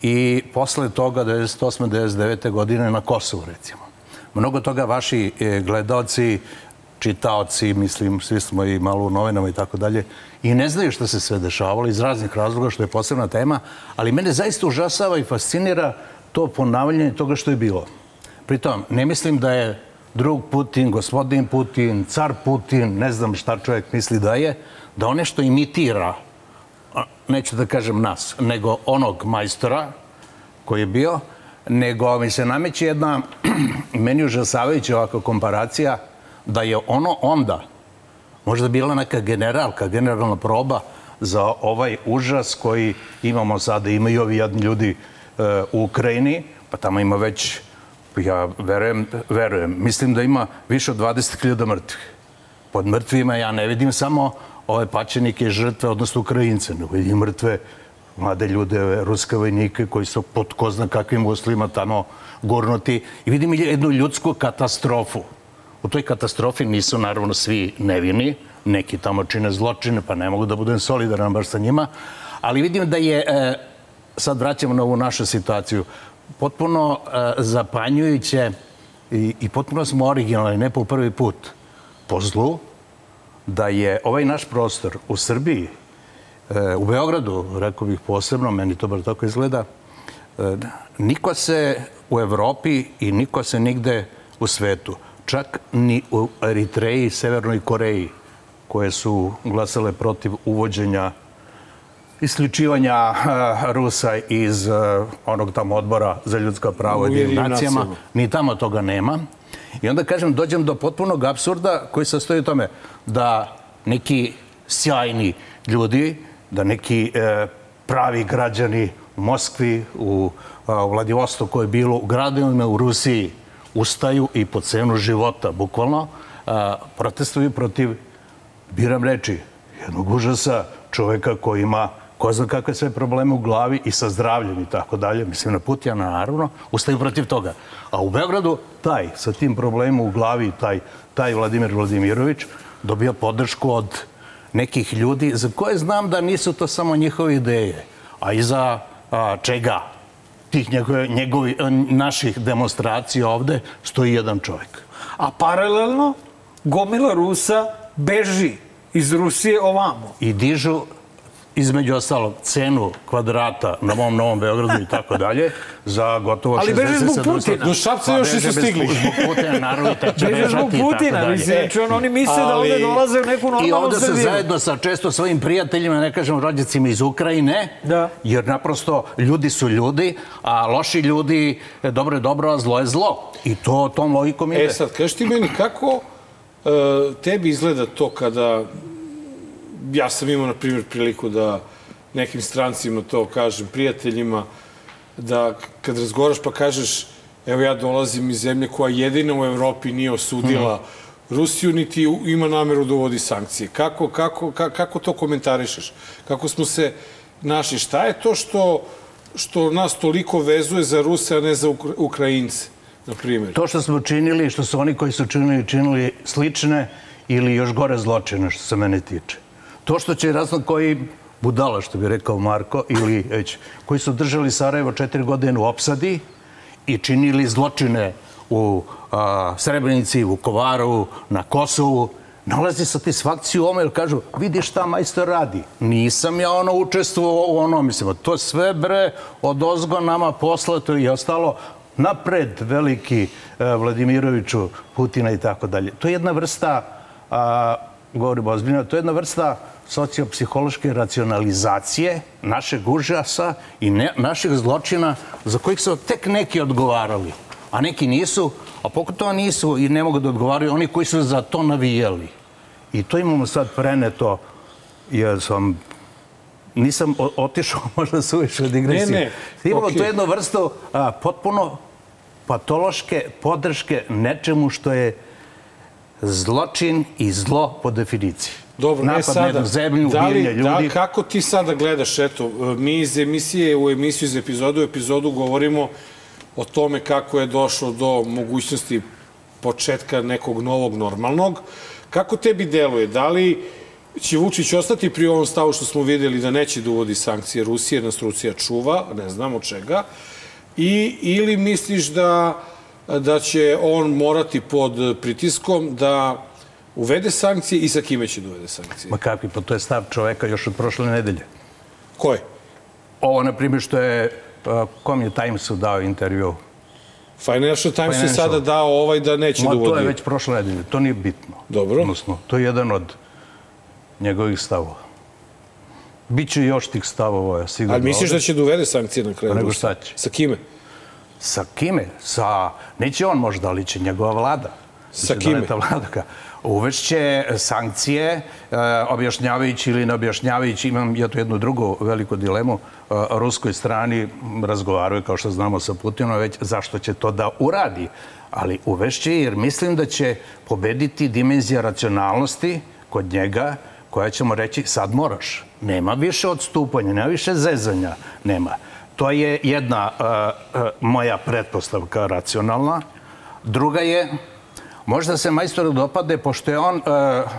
i posle toga 98. 99. godine na Kosovu recimo. Mnogo toga vaši e, gledalci, čitaoci, mislim, svi smo i malo u novinama i tako dalje, i ne znaju što se sve dešavalo iz raznih razloga, što je posebna tema, ali mene zaista užasava i fascinira to ponavljanje toga što je bilo. Pritom, ne mislim da je drug Putin, gospodin Putin, car Putin, ne znam šta čovjek misli da je, da on nešto imitira, neću da kažem nas, nego onog majstora koji je bio, nego mi se nameće jedna meni užasavajuća ovakva komparacija da je ono onda možda bila neka generalka, generalna proba za ovaj užas koji imamo sada, imaju ovi jedni ljudi e, u Ukrajini, pa tamo ima već ja verujem, verujem, mislim da ima više od 20.000 mrtvih. Pod mrtvima ja ne vidim samo ove pačenike žrtve, odnosno Ukrajince, nego vidim mrtve mlade ljude, ruske vojnike koji su pod ko zna kakvim uslovima tamo gurnuti. I vidim jednu ljudsku katastrofu. U toj katastrofi nisu naravno svi nevini, neki tamo čine zločine, pa ne mogu da budem solidaran baš sa njima, ali vidim da je, e, sad vraćamo na ovu našu situaciju, potpuno e, zapanjujuće i, i potpuno smo originalni, ne po prvi put, po zlu, da je ovaj naš prostor u Srbiji, e, u Beogradu, rekao bih posebno, meni to bar tako izgleda, e, niko se u Evropi i niko se nigde u svetu, čak ni u Eritreji Severnoj Koreji, koje su glasale protiv uvođenja isključivanja uh, Rusa iz uh, onog tamo odbora za ljudska prava i nacijama. Ni tamo toga nema. I onda, kažem, dođem do potpunog absurda koji sastoji u tome da neki sjajni ljudi, da neki e, pravi građani u Moskvi, u, u Vladivostoku koje je bilo u gradovima u Rusiji, ustaju i po cenu života, bukvalno, a, protestuju protiv, biram reči, jednog užasa čoveka koji ima ko zna kakve sve probleme u glavi i sa zdravljem i tako dalje, mislim na Putjana naravno, ustaju protiv toga. A u Beogradu taj sa tim problemom u glavi, taj, taj Vladimir Vladimirović, dobija podršku od nekih ljudi za koje znam da nisu to samo njihove ideje, a i za a, čega tih njegove, njegovi, naših demonstracija ovde stoji jedan čovjek. A paralelno gomila Rusa beži iz Rusije ovamo. I dižu između ostalog cenu kvadrata na mom Novom Beogradu i tako dalje za gotovo 60 Ali beže zbog Putina. Do Šapca pa, još nisu stigli. Zbog Putina, naravno, i teče beže zbog Putina, mislim, znači on, oni misle Ali... da ovde dolaze u neku normalnu I ovde se zajedno sa često svojim prijateljima, ne kažem rođacima iz Ukrajine, da. jer naprosto ljudi su ljudi, a loši ljudi, dobro je dobro, a zlo je zlo. I to tom logikom ide. E sad, kaži ti meni, kako tebi izgleda to kada ja sam imao, na primjer, priliku da nekim strancima to kažem, prijateljima, da kad razgovaraš pa kažeš, evo ja dolazim iz zemlje koja jedina u Evropi nije osudila mm. Rusiju, niti ima nameru da uvodi sankcije. Kako, kako, kako, kako to komentarišeš? Kako smo se našli? Šta je to što, što nas toliko vezuje za Ruse, a ne za Ukrajince, na primjer? To što smo činili, što su oni koji su činili, činili slične ili još gore zločine, što se mene tiče. To što će razno koji budala, što bi rekao Marko, ili već, koji su držali Sarajevo četiri godine u opsadi i činili zločine u a, Srebrenici, u Kovaru, na Kosovu, nalazi satisfakciju u ome, jer kažu, vidi šta majstor radi. Nisam ja ono učestvovao u ono, mislim, to sve bre od ozgo nama poslato i ostalo napred veliki e, Vladimiroviću, Putina i tako dalje. To je jedna vrsta, a, govorimo ozbiljno, to je jedna vrsta sociopsihološke racionalizacije našeg užasa i ne, naših zločina za kojih su tek neki odgovarali, a neki nisu, a pogotovo nisu i ne mogu da odgovaraju oni koji su za to navijali. I to imamo sad preneto, jer sam nisam otišao možda suviše u digresiju. Ne, ne, Imamo okej. tu jednu vrstu a, potpuno patološke podrške nečemu što je zločin i zlo po definiciji. Dobro, Napad ne sada. na jednu zemlju, da li, ubijanje ljudi. Da, kako ti sada gledaš, eto, mi iz emisije u emisiju, iz epizodu u epizodu govorimo o tome kako je došlo do mogućnosti početka nekog novog normalnog. Kako tebi deluje? Da li će Vučić ostati pri ovom stavu što smo videli da neće da uvodi sankcije Rusije, nas Rusija čuva, ne znam od čega, I, ili misliš da, da će on morati pod pritiskom da uvede sankcije i sa kime će da uvede sankcije? Ma kakvi, pa to je stav čoveka još od prošle nedelje. Ko je? Ovo, na primjer, što je uh, kom je Timesu dao intervju. Financial Times je sada dao ovaj da neće Ma, da uvodi. to je već prošle nedelje, to nije bitno. Dobro. Odnosno, to je jedan od njegovih stavova. Biće još tih stavova, sigurno. Ali misliš ovde. da će da uvede sankcije na kraju? Pa nego šta će? Sa kime? Sa kime? Sa, neće on možda, ali će njegova vlada. Sa Će kime? doneta Vlada ga. Uvešće sankcije, e, objašnjavajući ili ne objašnjavajući, imam ja tu jednu drugu veliku dilemu, e, ruskoj strani razgovaraju, kao što znamo sa Putinom, već zašto će to da uradi. Ali uvešće jer mislim da će pobediti dimenzija racionalnosti kod njega, koja ćemo reći sad moraš. Nema više odstupanja, nema više zezanja, nema. To je jedna uh, moja pretpostavka racionalna. Druga je, možda se majstoru dopade, pošto je on, uh,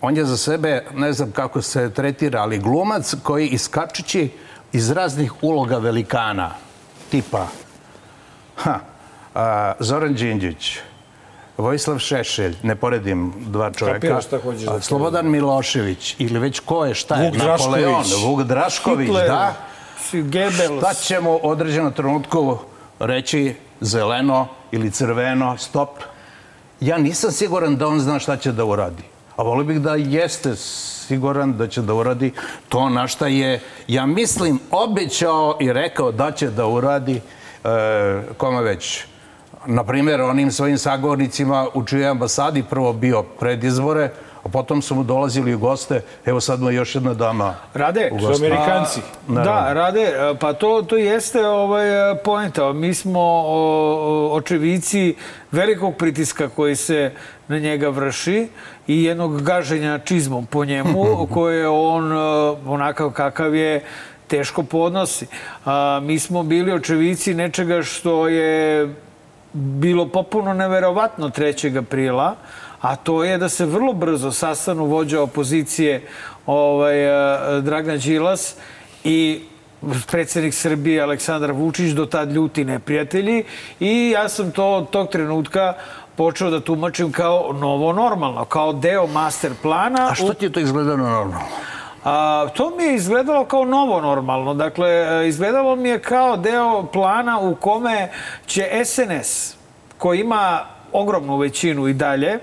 on je za sebe, ne znam kako se tretira, ali glumac koji iskačući iz raznih uloga velikana, tipa ha, a, Zoran Đinđić, Vojislav Šešelj, ne poredim dva čoveka, da kažeš. Slobodan Milošević ili već ko je, šta je, Vuk Drašković. Napoleon, Vuk Drašković, Hitler, da, šta ćemo u određenom trenutku reći zeleno ili crveno, stop. Ja nisam siguran da on zna šta će da uradi. A volio bih da jeste siguran da će da uradi to na šta je, ja mislim, obećao i rekao da će da uradi e, kome već. Na primjer, onim svojim sagovornicima u čijoj ambasadi prvo bio pred izbore, a potom su mu dolazili u goste. Evo sad mu je još jedna dama Rade, u Su goste. Amerikanci. Da, rade, pa to, to jeste ovaj, poenta. Mi smo o, o, očevici velikog pritiska koji se na njega vrši i jednog gaženja čizmom po njemu, koje on e, onakav kakav je teško podnosi. A, mi smo bili očevici nečega što je bilo popuno neverovatno 3. aprila, a to je da se vrlo brzo sastanu vođa opozicije ovaj, eh, Dragan Đilas i predsjednik Srbije Aleksandar Vučić, do tad ljuti neprijatelji i ja sam to od tog trenutka počeo da tumačim kao novo normalno, kao deo master plana. A što ti je to izgledano normalno? A, to mi je izgledalo kao novo normalno. Dakle, e, izgledalo mi je kao deo plana u kome će SNS, koji ima ogromnu većinu i dalje,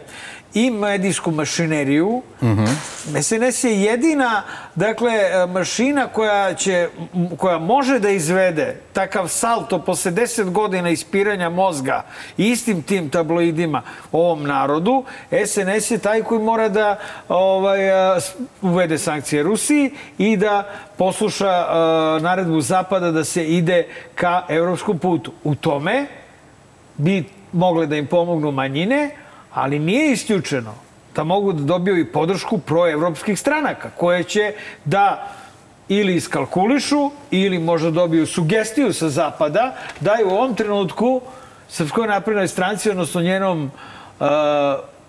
i medijsku mašineriju. SNS je jedina, dakle, mašina koja, će, koja može da izvede takav salto posle 10 godina ispiranja mozga istim tim tabloidima ovom narodu. SNS je taj koji mora da ovaj, uvede sankcije Rusiji i da posluša a, naredbu Zapada da se ide ka evropskom putu. U tome bi mogle da im pomognu manjine, ali nije isključeno da mogu da dobiju i podršku proevropskih stranaka koje će da ili iskalkulišu ili možda dobiju sugestiju sa zapada da je u ovom trenutku Srpskoj naprednoj stranci, odnosno njenom uh,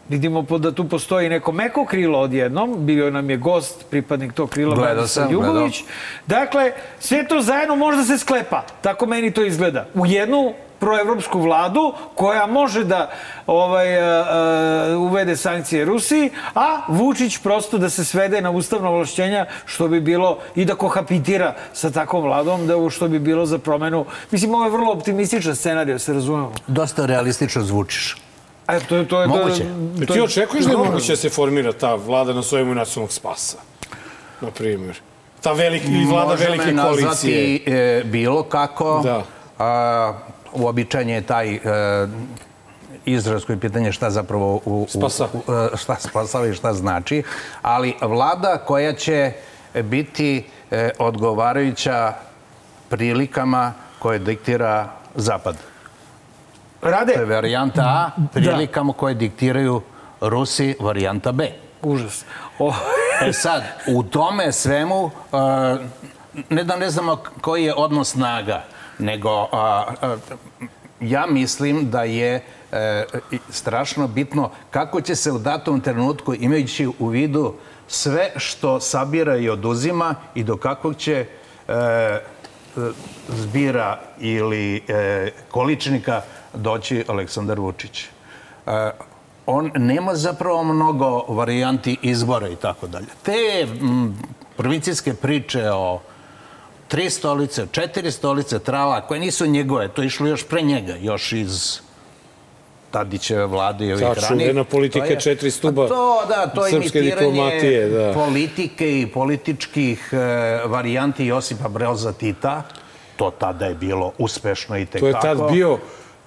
vidimo po- da tu postoji neko meko krilo odjednom, bio nam je gost, pripadnik tog krila, sam, Ljubović. Dakle, sve to zajedno možda se sklepa, tako meni to izgleda, u jednu proevropsku vladu koja može da ovaj, a, uvede sankcije Rusiji, a Vučić prosto da se svede na ustavno ovlašćenja što bi bilo i da kohabitira sa takvom vladom, da što bi bilo za promenu. Mislim, ovo je vrlo optimističan scenarij, se razumemo. Dosta realistično zvučiš. A to, je- to, je- je- Moguće. E, to ti je- očekuješ da je moguće da se formira ta vlada na svojemu nacionalnog spasa? Na primjer. Ta velika, ili vlada Može velike me koalicije. nazvati e, bilo kako. Da. A, uobičajen je taj e, izraz koji je pitanje šta zapravo u, u, Spasa. u, e, šta spasava i šta znači, ali vlada koja će biti e, odgovarajuća prilikama koje diktira Zapad. Rade, To je varijanta A, prilikama koje diktiraju Rusi, varijanta B. užas. O, E sad, u tome svemu, uh, ne da ne znamo koji je odnos snaga, nego uh, uh, ja mislim da je i strašno bitno kako će se u datom trenutku, imajući u vidu sve što sabira i oduzima i do kakvog će uh, zbira ili uh, količnika doći Aleksandar Vučić. Uh, on nema zapravo mnogo varijanti izbora i tako dalje. Te m, provincijske priče o tri stolice, četiri stolice, trala, koje nisu njegove, to je išlo još pre njega, još iz Tadićeve vlade i ovih Ta ranijih. čuvena politika To je- četiri stuba A to, da, to je imitiranje diplomatije, da. politike i političkih e, varijanti Josipa Broza Tita. To tada je bilo uspešno i To tekako. je tad bio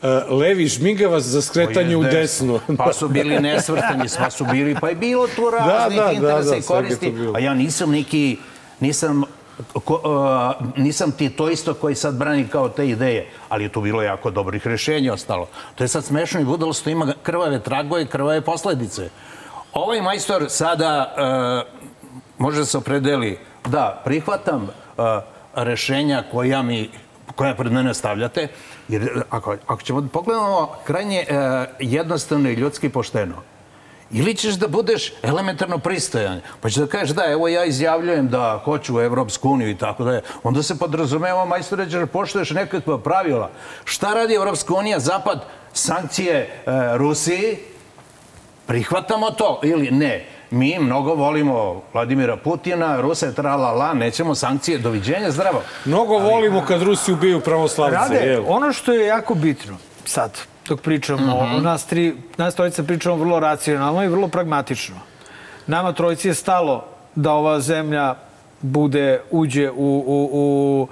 uh, levi žmigavac za skretanje u desno. Pa su bili nesvrstani, pa su bili, pa je bilo tu raznih da, da, interesa da, i svega je koristi. A ja nisam neki, nisam Ko, uh, nisam ti to isto koji sad brani kao te ideje, ali je tu bilo jako dobrih rešenja ostalo. To je sad smešno i budalo što ima krvave tragove i krvave posledice. Ovaj majstor sada uh, može da se opredeli da prihvatam uh, rešenja koja mi koja pred mene stavljate, jer ako, ako ćemo da pogledamo krajnje uh, jednostavno i ljudski pošteno, Ili ćeš da budeš elementarno pristojan, pa ćeš da kažeš da, evo ja izjavljujem da hoću u Evropsku uniju i tako da. Onda se podrazumeva, majstore, da poštuješ nekakva pravila. Šta radi Evropska unija, Zapad, sankcije e, Rusiji, prihvatamo to ili ne. Mi mnogo volimo Vladimira Putina, Ruse, tralala, nećemo sankcije, doviđenja, zdravo. Mnogo volimo kad Rusi ubiju pravoslavce. Rade, jel? ono što je jako bitno sad, dok pričamo, mm -hmm. nas, tri, nas trojica pričamo vrlo racionalno i vrlo pragmatično. Nama trojici je stalo da ova zemlja bude, uđe u, u, u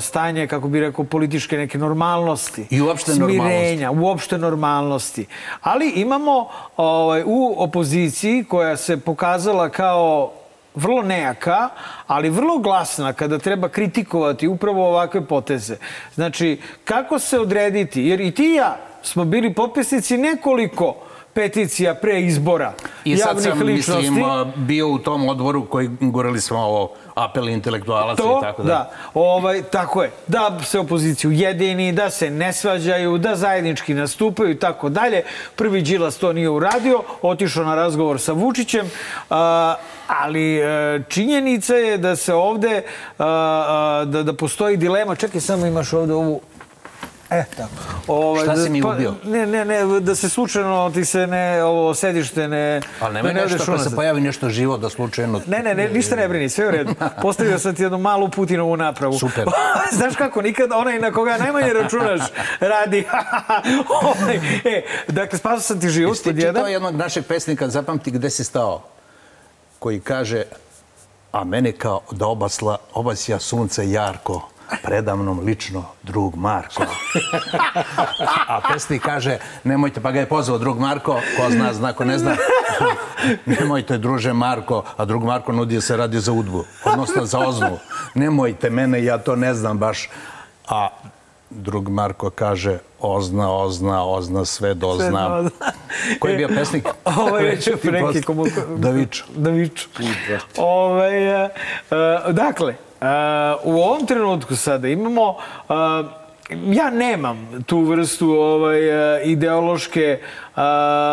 stanje, kako bi rekao, političke neke normalnosti. I uopšte smirenja, uopšte normalnosti. Ali imamo ovaj, u opoziciji koja se pokazala kao vrlo nejaka, ali vrlo glasna kada treba kritikovati upravo ovakve poteze. Znači, kako se odrediti? Jer i ti i ja smo bili potpisnici nekoliko peticija pre izbora I sad javnih sam, ličnosti. mislim, bio u tom odboru koji gurali smo ovo apel intelektualaca To, i tako da. da. Ovaj, tako je. Da se opoziciju jedini, da se ne svađaju, da zajednički nastupaju i tako dalje. Prvi Đilas to nije uradio, otišao na razgovor sa Vučićem, a, ali e, činjenica je da se ovde, a, a, da, da postoji dilema. Čekaj, samo imaš ovde ovu E, tako. Ovaj, Šta si da- mi ubio? Ne, ne, ne, da se slučajno ti se ne, ovo sedište ne... Ali nemoj ne nešto ako se pojavi nešto živo da slučajno... Ne, ne, ne, ništa ne brini, sve u redu. Postavio sam ti jednu malu Putinovu napravu. Super. Znaš kako, nikad onaj na koga najmanje računaš radi. Ovaj, e, dakle, spasao sam ti život jedan. čitao jednog našeg pesnika, zapamti gde si stao, koji kaže, a mene kao da obasla, obasja sunce jarko, predamnom lično drug Marko. A pesnik kaže, nemojte, pa ga je pozvao drug Marko, ko zna, zna, ko ne zna. Nemojte, druže Marko, a drug Marko nudi da se radi za udbu, odnosno za oznu. Nemojte mene, ja to ne znam baš. A drug Marko kaže, ozna, ozna, ozna, sve doznam. Ko je bio pesnik? Ovaj je Reći ti neki posle. komu... Da viču. Da viču. Ovaj, e, e, dakle, e, u ovom trenutku sada imamo... e, ja nemam tu vrstu ovaj, e, ideološke, e,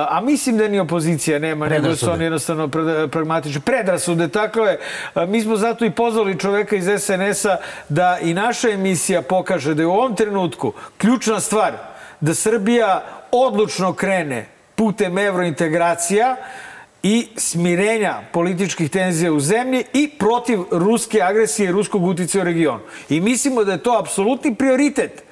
a mislim da ni opozicija nema, nego su oni jednostavno pragmatični. Predrasude, tako je. E, Mi smo zato i pozvali čoveka iz SNS-a da i naša emisija pokaže da je u ovom trenutku ključna stvar da Srbija odlučno krene putem evrointegracija i smirenja političkih tenzija u zemlji i protiv ruske agresije i ruskog uticaja u regionu. I mislimo da je to apsolutni prioritet.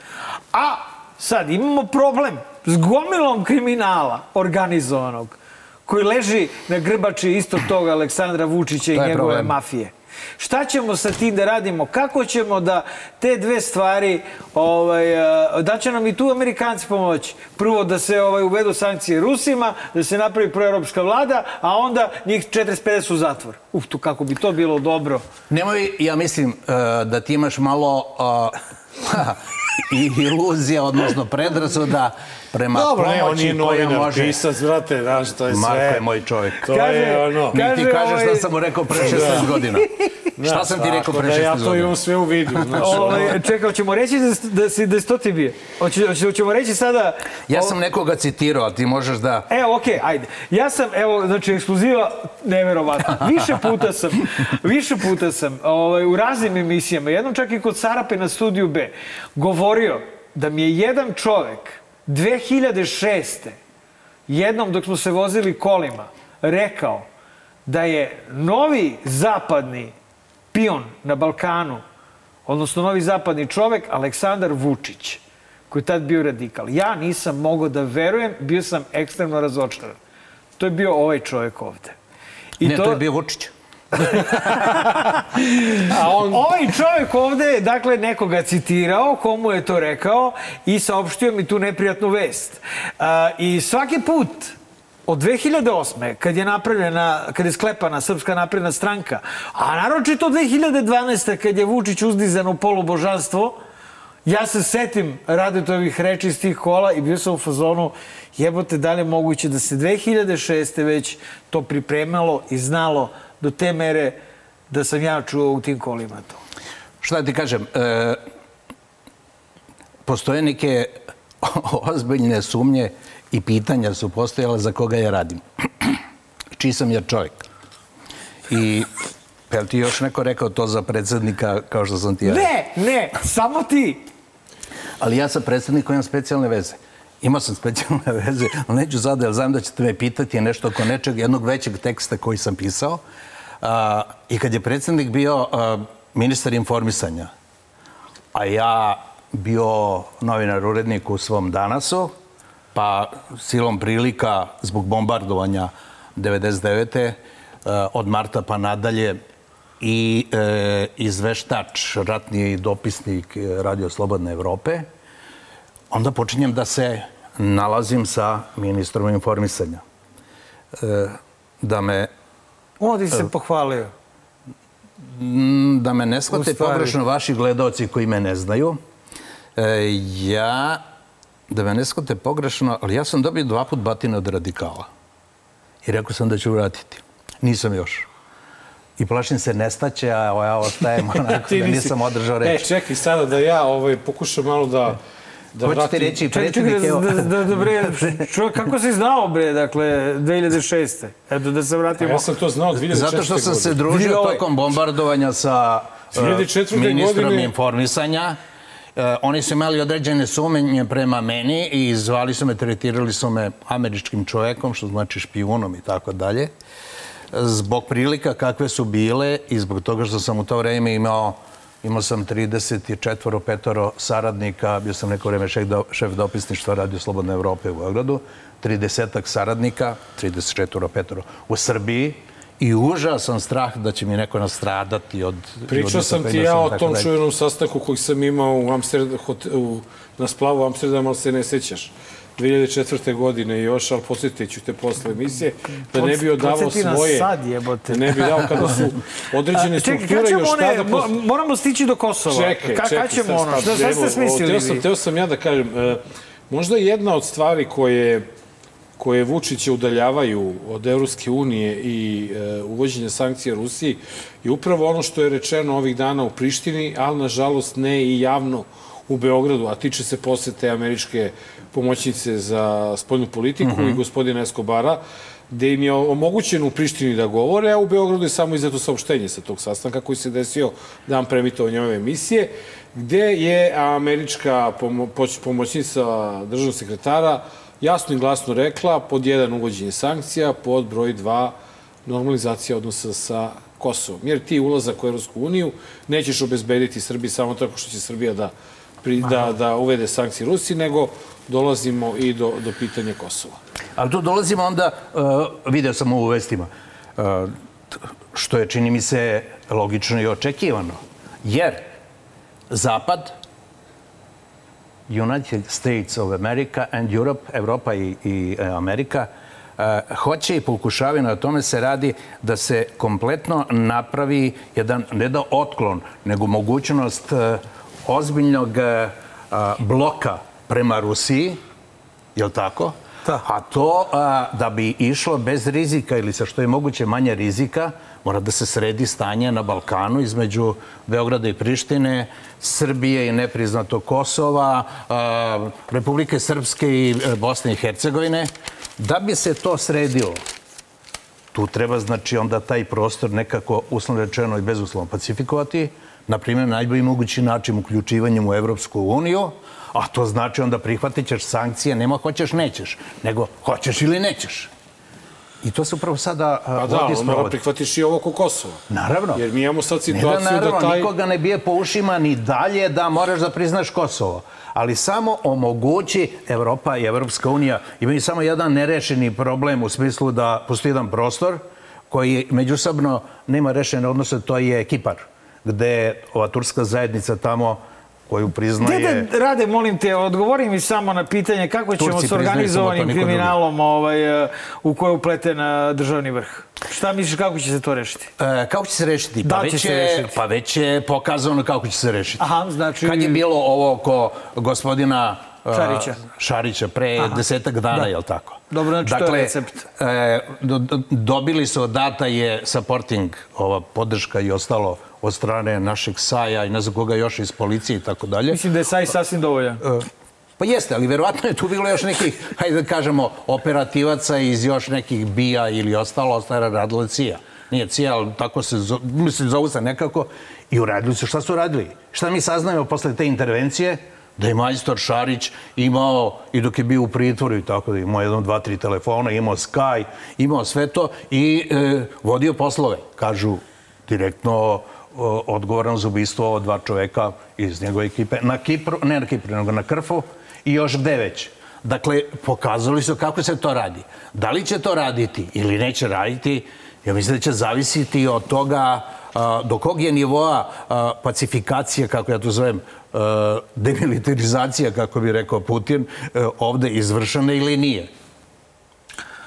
A sad imamo problem s gomilom kriminala organizovanog koji leži na grbači istog toga Aleksandra Vučića i njegove problem. mafije. Šta ćemo sa tim da radimo? Kako ćemo da te dve stvari, ovaj, da će nam i tu Amerikanci pomoći? Prvo da se ovaj, uvedu sankcije Rusima, da se napravi proeuropska vlada, a onda njih 40-50 u zatvor. Uf, tu kako bi to bilo dobro. Nemoj, ja mislim, da ti imaš malo i iluzija, odnosno predrasuda prema Dobro, pomoći on je novinar, može... pisac, brate, znaš, to je sve. Marko je moj čovjek. To kaže, je ono... Kaže, ti kažeš ovaj... da sam mu rekao pre 16 da. godina. Šta sam ti rekao pre 16 godina? Da ja to imam sve u vidu. Znači, ovaj, čekaj, hoćemo reći da, da, si, da si to ti bio? Hoće, hoćemo reći sada... Ja sam nekoga citirao, ti možeš da... Evo, okej, okay, ajde. Ja sam, evo, znači, ekskluziva, neverovatno. Više puta sam, više puta sam ovaj, u raznim emisijama, jednom čak i kod Sarape na studiju B, govorio da mi je jedan čovek 2006. jednom dok smo se vozili kolima rekao da je novi zapadni pion na Balkanu, odnosno novi zapadni čovek, Aleksandar Vučić, koji je tad bio radikal. Ja nisam mogao da verujem, bio sam ekstremno razočaran. To je bio ovaj čovek ovde. I ne, to, to je bio Vučić. A on... Ovaj čovjek ovde je, dakle, nekoga citirao, komu je to rekao i saopštio mi tu neprijatnu vest. A, I svaki put od 2008. kad je napravljena, kad je sklepana Srpska napredna stranka, a naročito 2012. kad je Vučić uzdizan u polubožanstvo, ja se setim Radetovih reči iz tih kola i bio sam u fazonu jebote, da li je moguće da se 2006. već to pripremalo i znalo do te mere da sam ja čuo u tim kolima to. Šta ti kažem, e, postoje neke ozbiljne sumnje i pitanja su postojale za koga ja radim. Čiji sam ja čovjek. I je ti još neko rekao to za predsednika kao što sam ti ja? Ne, ne, samo ti. Ali ja sa predsednikom imam specijalne veze. Imao sam specijalne veze, ali neću sada, jer znam da ćete me pitati nešto oko nečeg, jednog većeg teksta koji sam pisao. I kad je predsednik bio ministar informisanja, a ja bio novinar urednik u svom danasu, pa silom prilika zbog bombardovanja 99. od marta pa nadalje i e, izveštač, ratni dopisnik Radio Slobodne Evrope, onda počinjem da se nalazim sa ministrom informisanja. E, da me On ti se pohvalio. Da me ne shvate pogrešno vaši gledalci koji me ne znaju. E, ja, da me ne shvate pogrešno, ali ja sam dobio dva put batine od radikala. I rekao sam da ću vratiti. Nisam još. I plašim se nestaće, a ja ostajem onako da nisam održao reč. E, čekaj sada da ja ovaj, pokušam malo da Da Hoćete reći predsjednik je... Da, da, da, bre, čo, kako si znao, bre, dakle, 2006. Eto, da se vratimo. Ja sam to znao 2004. Zato što sam se družio ovaj... tokom bombardovanja sa uh, ministrom godine... informisanja. Uh, oni su imali određene sumenje prema meni i zvali su me, tretirali su me američkim čovekom, što znači špijunom i tako dalje. Zbog prilika kakve su bile i zbog toga što sam u to vreme imao Imao sam 34 petoro saradnika, bio sam neko vreme šef, do, šef dopisništva Radio Slobodne Evrope u Beogradu, 30 saradnika, 34 petoro u Srbiji, i užasan strah da će mi neko nastradati od... Pričao sam ti ja o tom čuvenom sastanku koji sam imao u Amsterdam, u, na splavu Amsterdama, ali se ne sećaš. 2004. godine još, ali posjetit ću te posle emisije, da ne bi odavao svoje... sad jebote. Da ne bi dao kada su određene strukture još tada... Pos... Moramo stići do Kosova. Čekaj, Ka, čekaj. ćemo ono? Šta, šta ste smislili? Teo sam, teo sam ja da kažem, e, možda jedna od stvari koje koje Vučiće udaljavaju od Evropske unije i e, uvođenja sankcija Rusiji je upravo ono što je rečeno ovih dana u Prištini, ali nažalost ne i javno u Beogradu, a tiče se posete američke pomoćnice za spoljnu politiku mm -hmm. i gospodina Eskobara, gde im je omogućeno u Prištini da govore, a u Beogradu je samo izato saopštenje sa tog sastanka koji se desio dan premitovanja ove emisije, gde je američka pomoćnica državnog sekretara jasno i glasno rekla pod jedan uvođenje sankcija, pod broj dva normalizacija odnosa sa Kosovom. Jer ti ulazak u Evropsku uniju nećeš obezbediti Srbiji samo tako što će Srbija da, pri, da, da uvede sankcije Rusiji, nego dolazimo i do, do pitanja Kosova. Ali tu dolazimo onda, uh, video sam u vestima, uh, što je, čini mi se, logično i očekivano. Jer Zapad, United States of America and Europe, Evropa i, i e, Amerika, e, hoće i pokušavaju, na tome se radi da se kompletno napravi jedan, ne da otklon, nego mogućnost e, ozbiljnog e, a, bloka prema Rusiji, je li tako? Da. A to a, da bi išlo bez rizika ili sa što je moguće manje rizika, mora da se sredi stanje na Balkanu između Beograda i Prištine, Srbije i nepriznato Kosova, a, Republike Srpske i e, Bosne i Hercegovine. Da bi se to sredilo, tu treba znači onda taj prostor nekako uslovno rečeno i bezuslovno pacifikovati, na primjer na najbolji mogući način uključivanjem u Evropsku uniju, a to znači onda prihvatit ćeš sankcije, nema hoćeš, nećeš, nego hoćeš ili nećeš. I to se upravo sada Pa uh, da, ovdje ali mora sprovodi. prihvatiš i ovo ko Kosovo. Naravno. Jer mi imamo sad Ne situaciju da, naravno, da taj... nikoga ne bije po ušima ni dalje da moraš da priznaš Kosovo. Ali samo omogući Evropa i Evropska unija imaju samo jedan nerešeni problem u smislu da postoji jedan prostor koji međusobno nema rešene odnose, to je Kipar, gde ova turska zajednica tamo koju priznaje... Dede, Rade, molim te, odgovori mi samo na pitanje kako ćemo Turci s organizovanim niko kriminalom ovaj, eh, u koje je upleten eh, državni vrh. Šta misliš, kako će se to rešiti? E, kako će se rešiti? Da pa, će već se je, rešiti. pa već je pokazano kako će se rešiti. Aha, znači- Kad je bilo ovo oko gospodina a, Šarića. Šarića pre Aha. desetak dana, Da. je li tako? Dobro, znači to je dakle, recept. E, do, do, dobili su, data je supporting, ova podrška i ostalo od strane našeg saja i ne znam koga još iz policije i tako dalje. Mislim da je saj sasvim dovoljan. Pa jeste, ali verovatno je tu bilo još nekih, hajde da kažemo, operativaca iz još nekih bija ili ostalo, ostara radila CIA. Nije CIA, ali tako se, zo, mislim, zovu se nekako. I uradili su, šta su radili? Šta mi saznajemo posle te intervencije? Da je majstor Šarić imao, i dok je bio u pritvoru i tako da imao jedno, dva, tri telefona, imao Sky, imao sve to i e, vodio poslove, kažu direktno odgovoran za ubistvo dva čoveka iz njegove ekipe na Kipru, ne na Kipru, nego na Krfu i još gde već. Dakle, pokazali su kako se to radi. Da li će to raditi ili neće raditi, ja mislim da će zavisiti od toga do kog je nivoa a, pacifikacija, kako ja to zovem, demilitarizacija, kako bi rekao Putin, a, ovde izvršena ili nije.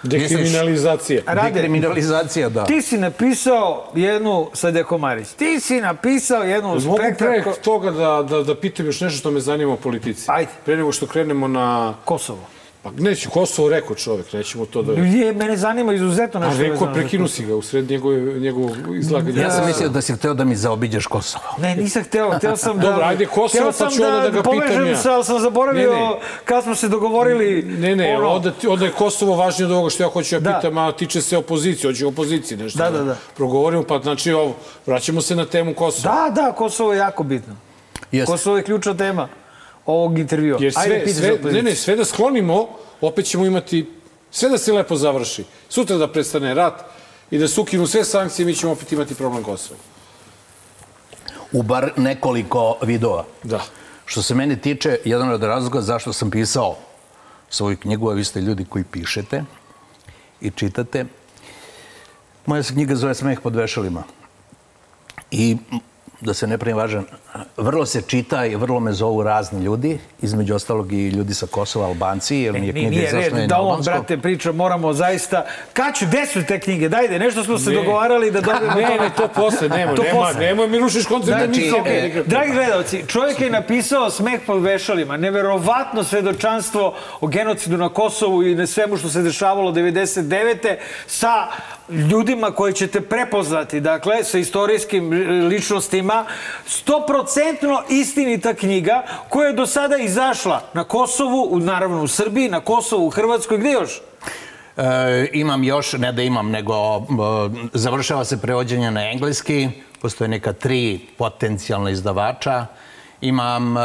Dekriminalizacija. Rade. Dekriminalizacija, da. Ti si napisao jednu, sad je Komarić, ti si napisao jednu Mogu pre spektakl... toga da, da, da pitam još nešto što me zanima o politici. Ajde. Pre nego što krenemo na... Kosovo. Pa neću, Kosovo rekao čovek, nećemo to da... Je, mene zanima izuzetno A nešto. rekao, vezano za prekinu si ga u sred njegove, njegovog izlaganja. Ja sam mislio da si hteo da mi zaobiđeš Kosovo. Ne, nisam hteo, hteo sam da... Dobro, ajde Kosovo, pa ću onda da ga pitam povežem ja. se, ali sam zaboravio Ne, ne. kad smo se dogovorili... Ne, ne, ono, onda, onda je Kosovo važnije od ovoga što ja hoću da Da. pitam, a tiče se opozicije, hoću o opoziciji nešto. Da, da, da. Progovorimo, pa znači ovo, vraćamo se na temu Kosova. Da, da, Kosovo je jako bitno. Jeste. Kosovo je ključna tema ovog intervjua. Jer Ajde, sve, pitaš sve, ne, ne, sve da sklonimo, opet ćemo imati, sve da se lepo završi. Sutra da prestane rat i da se ukinu sve sankcije, mi ćemo opet imati problem Kosova. U bar nekoliko vidova. Da. Što se mene tiče, jedan od razloga zašto sam pisao svoju knjigu, a vi ste ljudi koji pišete i čitate, moja se knjiga zove Smeh pod vešalima. I da se ne pravim važan, vrlo se čita i vrlo me zovu razni ljudi, između ostalog i ljudi sa Kosova, Albanci, jer mi je Ni- knjiga izašla i red na da on, albanskom. brate, priča, moramo zaista... Kad ću, gde su te knjige? Dajde, nešto smo se dogovarali da dobijemo... Ne, ne, to posle, nema, To nema, posle. nemoj mi rušiš koncept Znači, emisije. e, nikako. Dragi gledalci, čovjek je napisao smeh pod vešalima, neverovatno svedočanstvo o genocidu na Kosovu i na svemu što se dešavalo 99. sa ljudima koje ćete prepoznati, dakle, sa istorijskim ličnostima. Stoprocentno istinita knjiga koja je do sada izašla na Kosovu, naravno u Srbiji, na Kosovu, u Hrvatskoj, gde još? E, imam još, ne da imam, nego e, završava se prevođenje na engleski, postoje neka tri potencijalna izdavača, imam e,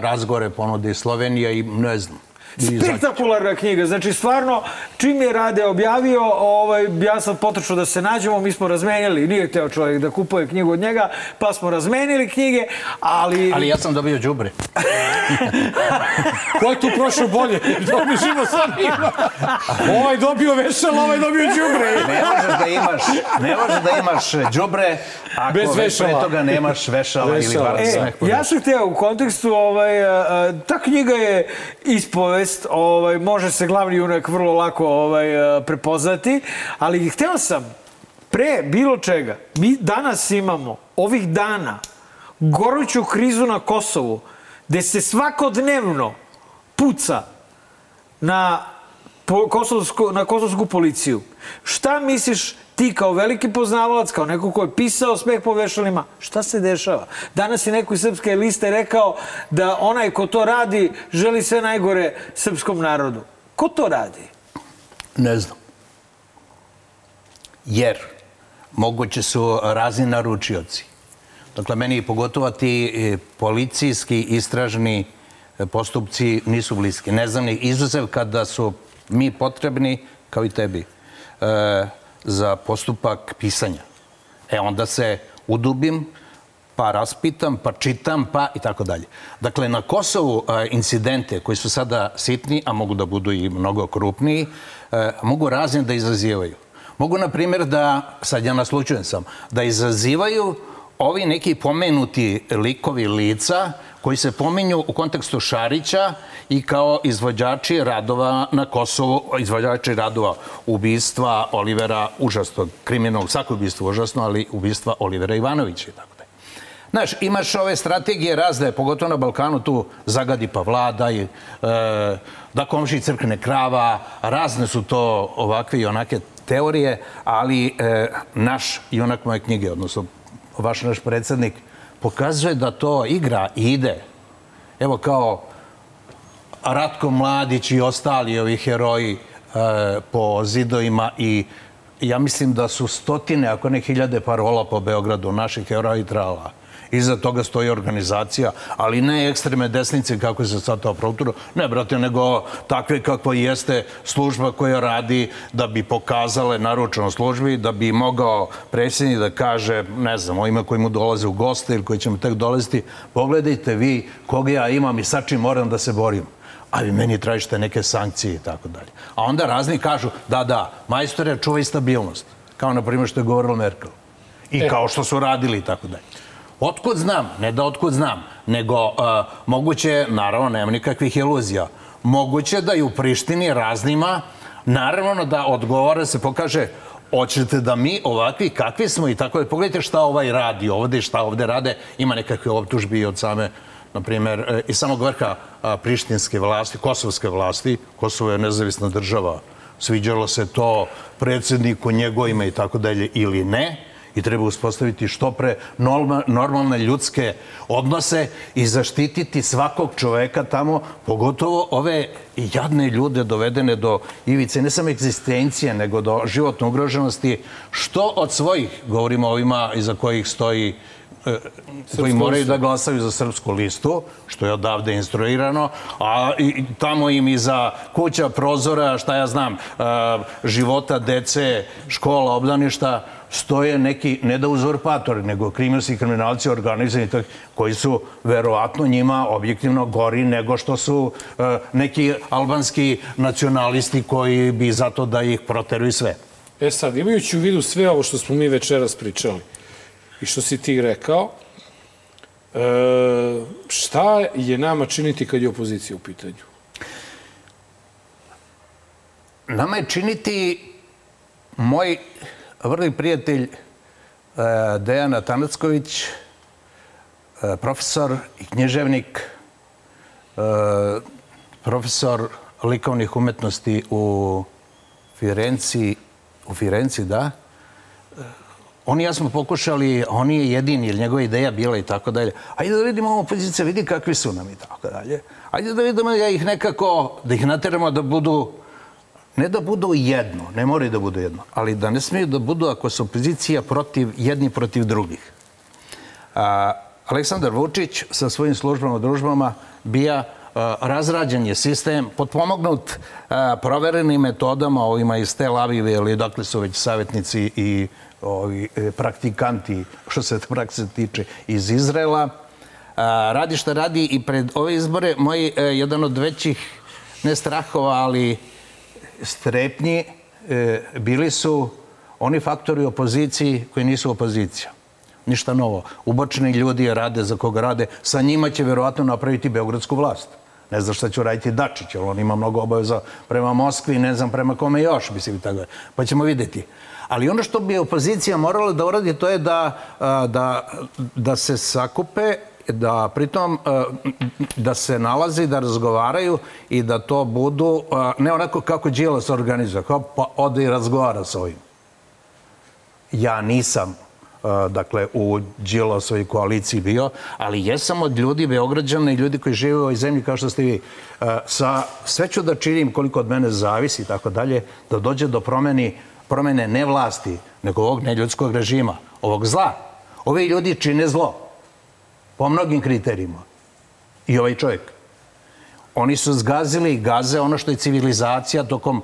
razgovore ponude iz Slovenije i ne znam. Spektakularna knjiga, znači stvarno čim je Rade objavio, ovaj, ja sam potrčao da se nađemo, mi smo razmenili, nije hteo čovjek da kupuje knjigu od njega, pa smo razmenili knjige, ali... Ali ja sam dobio đubre. Ko je tu prošao bolje? Dobižimo sad ima. Ovaj dobio vešal, ovaj dobio đubre. Ne možeš da imaš, ne može da imaš đubre ako Bez već pre vešala. toga nemaš vešala ili Vešala. bar E, ja sam hteo u kontekstu, ovaj, a, a, ta knjiga je ispovest, ovaj, može se glavni junak vrlo lako ovaj, a, prepoznati, ali hteo sam pre bilo čega, mi danas imamo ovih dana goruću krizu na Kosovu, gde se svakodnevno puca na kosovsku, na kosovsku policiju. Šta misliš ti kao veliki poznavalac, kao neko ko je pisao smeh po vešalima, šta se dešava? Danas je neko iz srpske liste rekao da onaj ko to radi želi sve najgore srpskom narodu. Ko to radi? Ne znam. Jer moguće su razni naručioci. Dakle, meni pogotovo ti e, policijski istražni e, postupci nisu bliski. Ne znam ni izuzev kada su mi potrebni, kao i tebi, e, za postupak pisanja. E, onda se udubim, pa raspitam, pa čitam, pa i tako dalje. Dakle, na Kosovu e, incidente koji su sada sitni, a mogu da budu i mnogo krupniji, e, mogu razne da izazivaju. Mogu, na primjer, da, sad ja naslučujem sam, da izazivaju ovi neki pomenuti likovi lica koji se pominju u kontekstu Šarića i kao izvođači radova na Kosovu, izvođači radova ubistva Olivera, užasnog kriminalnog, svako ubistvo užasno, ali ubistva Olivera Ivanovića i tako dalje. Znaš, imaš ove strategije razne, pogotovo na Balkanu, tu zagadi pa vladaj, e, da komši crkne krava, razne su to ovakve i onake teorije, ali e, naš junak moje knjige, odnosno vaš naš predsednik, pokazuje da to igra i ide. Evo kao Ratko Mladić i ostali ovi heroji e, po zidovima i ja mislim da su stotine, ako ne hiljade parola po Beogradu naših heroja i trala. Iza toga stoji organizacija, ali ne ekstreme desnice kako se sad to protura. Ne, brate, nego takve kakva jeste služba koja radi da bi pokazale naručeno službi, da bi mogao predsjednik da kaže, ne znam, ovima koji mu dolaze u goste ili koji će mu tek dolaziti, pogledajte vi koga ja imam i sa čim moram da se borim a vi meni tražite neke sankcije i tako dalje. A onda razni kažu, da, da, majstore, čuvaj stabilnost. Kao, na primjer, što je govorila Merkel. I e. kao što su radili i tako dalje. Otkud znam, ne da otkud znam, nego uh, moguće, naravno, nema nikakvih iluzija, moguće da i u Prištini raznima, naravno da odgovore se pokaže hoćete da mi ovakvi kakvi smo i tako da pogledajte šta ovaj radi ovde i šta ovde rade, ima nekakve optužbi od same na primjer, i samog vrha prištinske vlasti, kosovske vlasti, Kosovo je nezavisna država, sviđalo se to predsjedniku, njegovima i tako dalje ili ne, i treba uspostaviti što pre normalne ljudske odnose i zaštititi svakog čoveka tamo, pogotovo ove jadne ljude dovedene do ivice, ne samo egzistencije, nego do životne ugroženosti, što od svojih, govorimo ovima iza kojih stoji koji moraju da glasaju za srpsku listu, što je odavde instruirano, a i tamo im iza kuća, prozora, šta ja znam, života, dece, škola, obdaništa, stoje neki, ne da uzurpatori, nego kriminalci i kriminalci organizani, koji su verovatno njima objektivno gori nego što su neki albanski nacionalisti koji bi zato da ih proteruju sve. E sad, imajući u vidu sve ovo što smo mi večeras pričali, i što si ti rekao, e, šta je nama činiti kad je opozicija u pitanju? Nama je činiti moj vrli prijatelj e, Dejana Tanacković, e, profesor i književnik, e, profesor likovnih umetnosti u Firenci, u Firenci, da, On i ja smo pokušali, on je jedini, jer njegova ideja bila i tako dalje. Ajde da vidimo ovo pozicija, vidi kakvi su nam i tako dalje. Ajde da vidimo da ih nekako, da ih nateramo da budu, ne da budu jedno, ne moraju da budu jedno, ali da ne smiju da budu ako su opozicija protiv, jedni protiv drugih. A, Aleksandar Vučić sa svojim službama, družbama bija razrađen je sistem, potpomognut proverenim metodama, ovima iz Tel Avive, ili dakle su već savjetnici i ovi praktikanti, što se prakse tiče, iz Izraela. Radi što radi i pred ove izbore, moj jedan od većih, ne strahova, ali strepnji, bili su oni faktori opoziciji koji nisu opozicija. Ništa novo. Ubočeni ljudi rade za koga rade. Sa njima će verovatno napraviti Beogradsku vlast. Ne znam šta će raditi Dačić, jer on ima mnogo obaveza prema Moskvi, ne znam prema kome još, mislim tako. Pa ćemo videti. Ali ono što bi opozicija morala da uradi, to je da, da, da se sakupe da pritom da se nalazi, da razgovaraju i da to budu, ne onako kako Đilas organizuje, kao pa ode i razgovara sa ovim. Ja nisam dakle, u Đilasovoj koaliciji bio, ali jesam od ljudi, Beograđana i ljudi koji žive u ovoj zemlji, kao što ste vi. Sa, sve ću da činim koliko od mene zavisi i tako dalje, da dođe do promeni, promene ne vlasti, nego ovog neljudskog režima, ovog zla. Ovi ljudi čine zlo po mnogim kriterijima. I ovaj čovjek. Oni su zgazili i gaze ono što je civilizacija tokom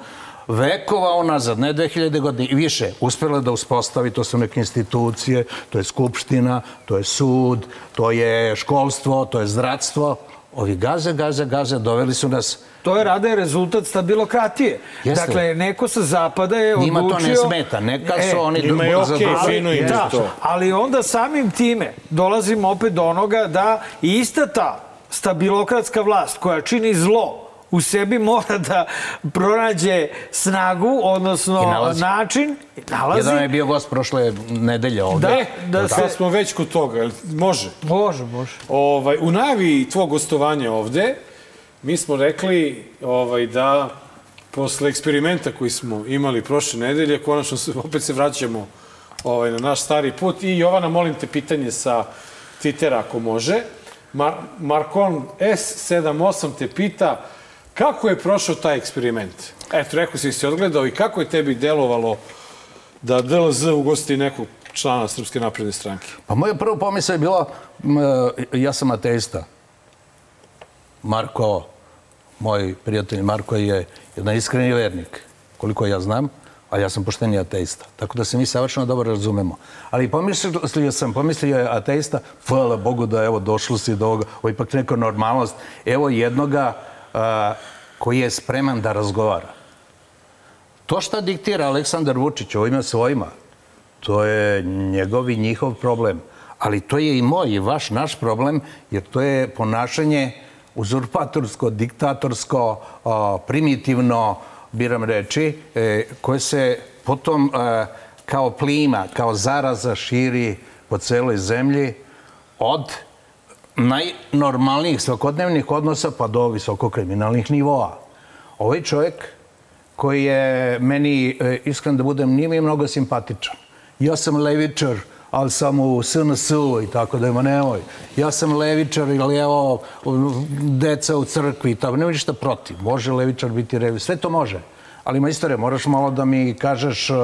vekova unazad, ne 2000 godine i više, uspjela da uspostavi, to su neke institucije, to je skupština, to je sud, to je školstvo, to je zdravstvo. Ovi gaze, gaze, gaze doveli su nas... To je rada je rezultat stabilokratije. Jeste. Dakle, neko sa zapada je odlučio... Njima to ne smeta, neka su E, oni... Ima je za okej, druge- fino im Da, to. ali onda samim time dolazimo opet do onoga da ista ta stabilokratska vlast koja čini zlo u sebi mora da pronađe snagu, odnosno I nalazi. način, nalazi, Jedan je bio gost prošle nedelje ovde. da, da se... Sad smo već kod toga, može? Može, može. Ovaj, u najavi tvog gostovanja ovde, mi smo rekli ovaj, da posle eksperimenta koji smo imali prošle nedelje, konačno se, opet se vraćamo ovaj, na naš stari put. I Jovana, molim te pitanje sa Twittera ako može. Mar Markon S78 te pita kako je prošao taj eksperiment? Eto, rekao si si odgledao i kako je tebi delovalo da DLZ ugosti nekog člana Srpske napredne stranke? Pa moja prva pomisla je bila, m, ja sam ateista. Marko, moj prijatelj Marko je jedan iskreni vernik, koliko ja znam, a ja sam pošteni ateista. Tako da se mi savršeno dobro razumemo. Ali pomislio sam, pomislio je ateista, hvala Bogu da evo došlo si do ovoga, ovo ipak neka normalnost. Evo jednoga koji je spreman da razgovara. To šta diktira Aleksandar Vučić ovima svojima, to je njegov i njihov problem. Ali to je i moj i vaš, naš problem, jer to je ponašanje uzurpatorsko, diktatorsko, primitivno, biram reči, e, koje se potom e, kao plima, kao zaraza širi po celoj zemlji od najnormalnijih svakodnevnih odnosa pa do visokokriminalnih nivoa. Ovaj čovjek koji je meni, e, iskren da budem, nije mi mnogo simpatičan. Ja sam levičar, ali sam u SNS-u i tako da ima nemoj. Ja sam levičar ili evo deca u crkvi i tako. Nema ništa protiv. Može levičar biti revi. Sve to može. Ali majstore, moraš malo da mi kažeš e,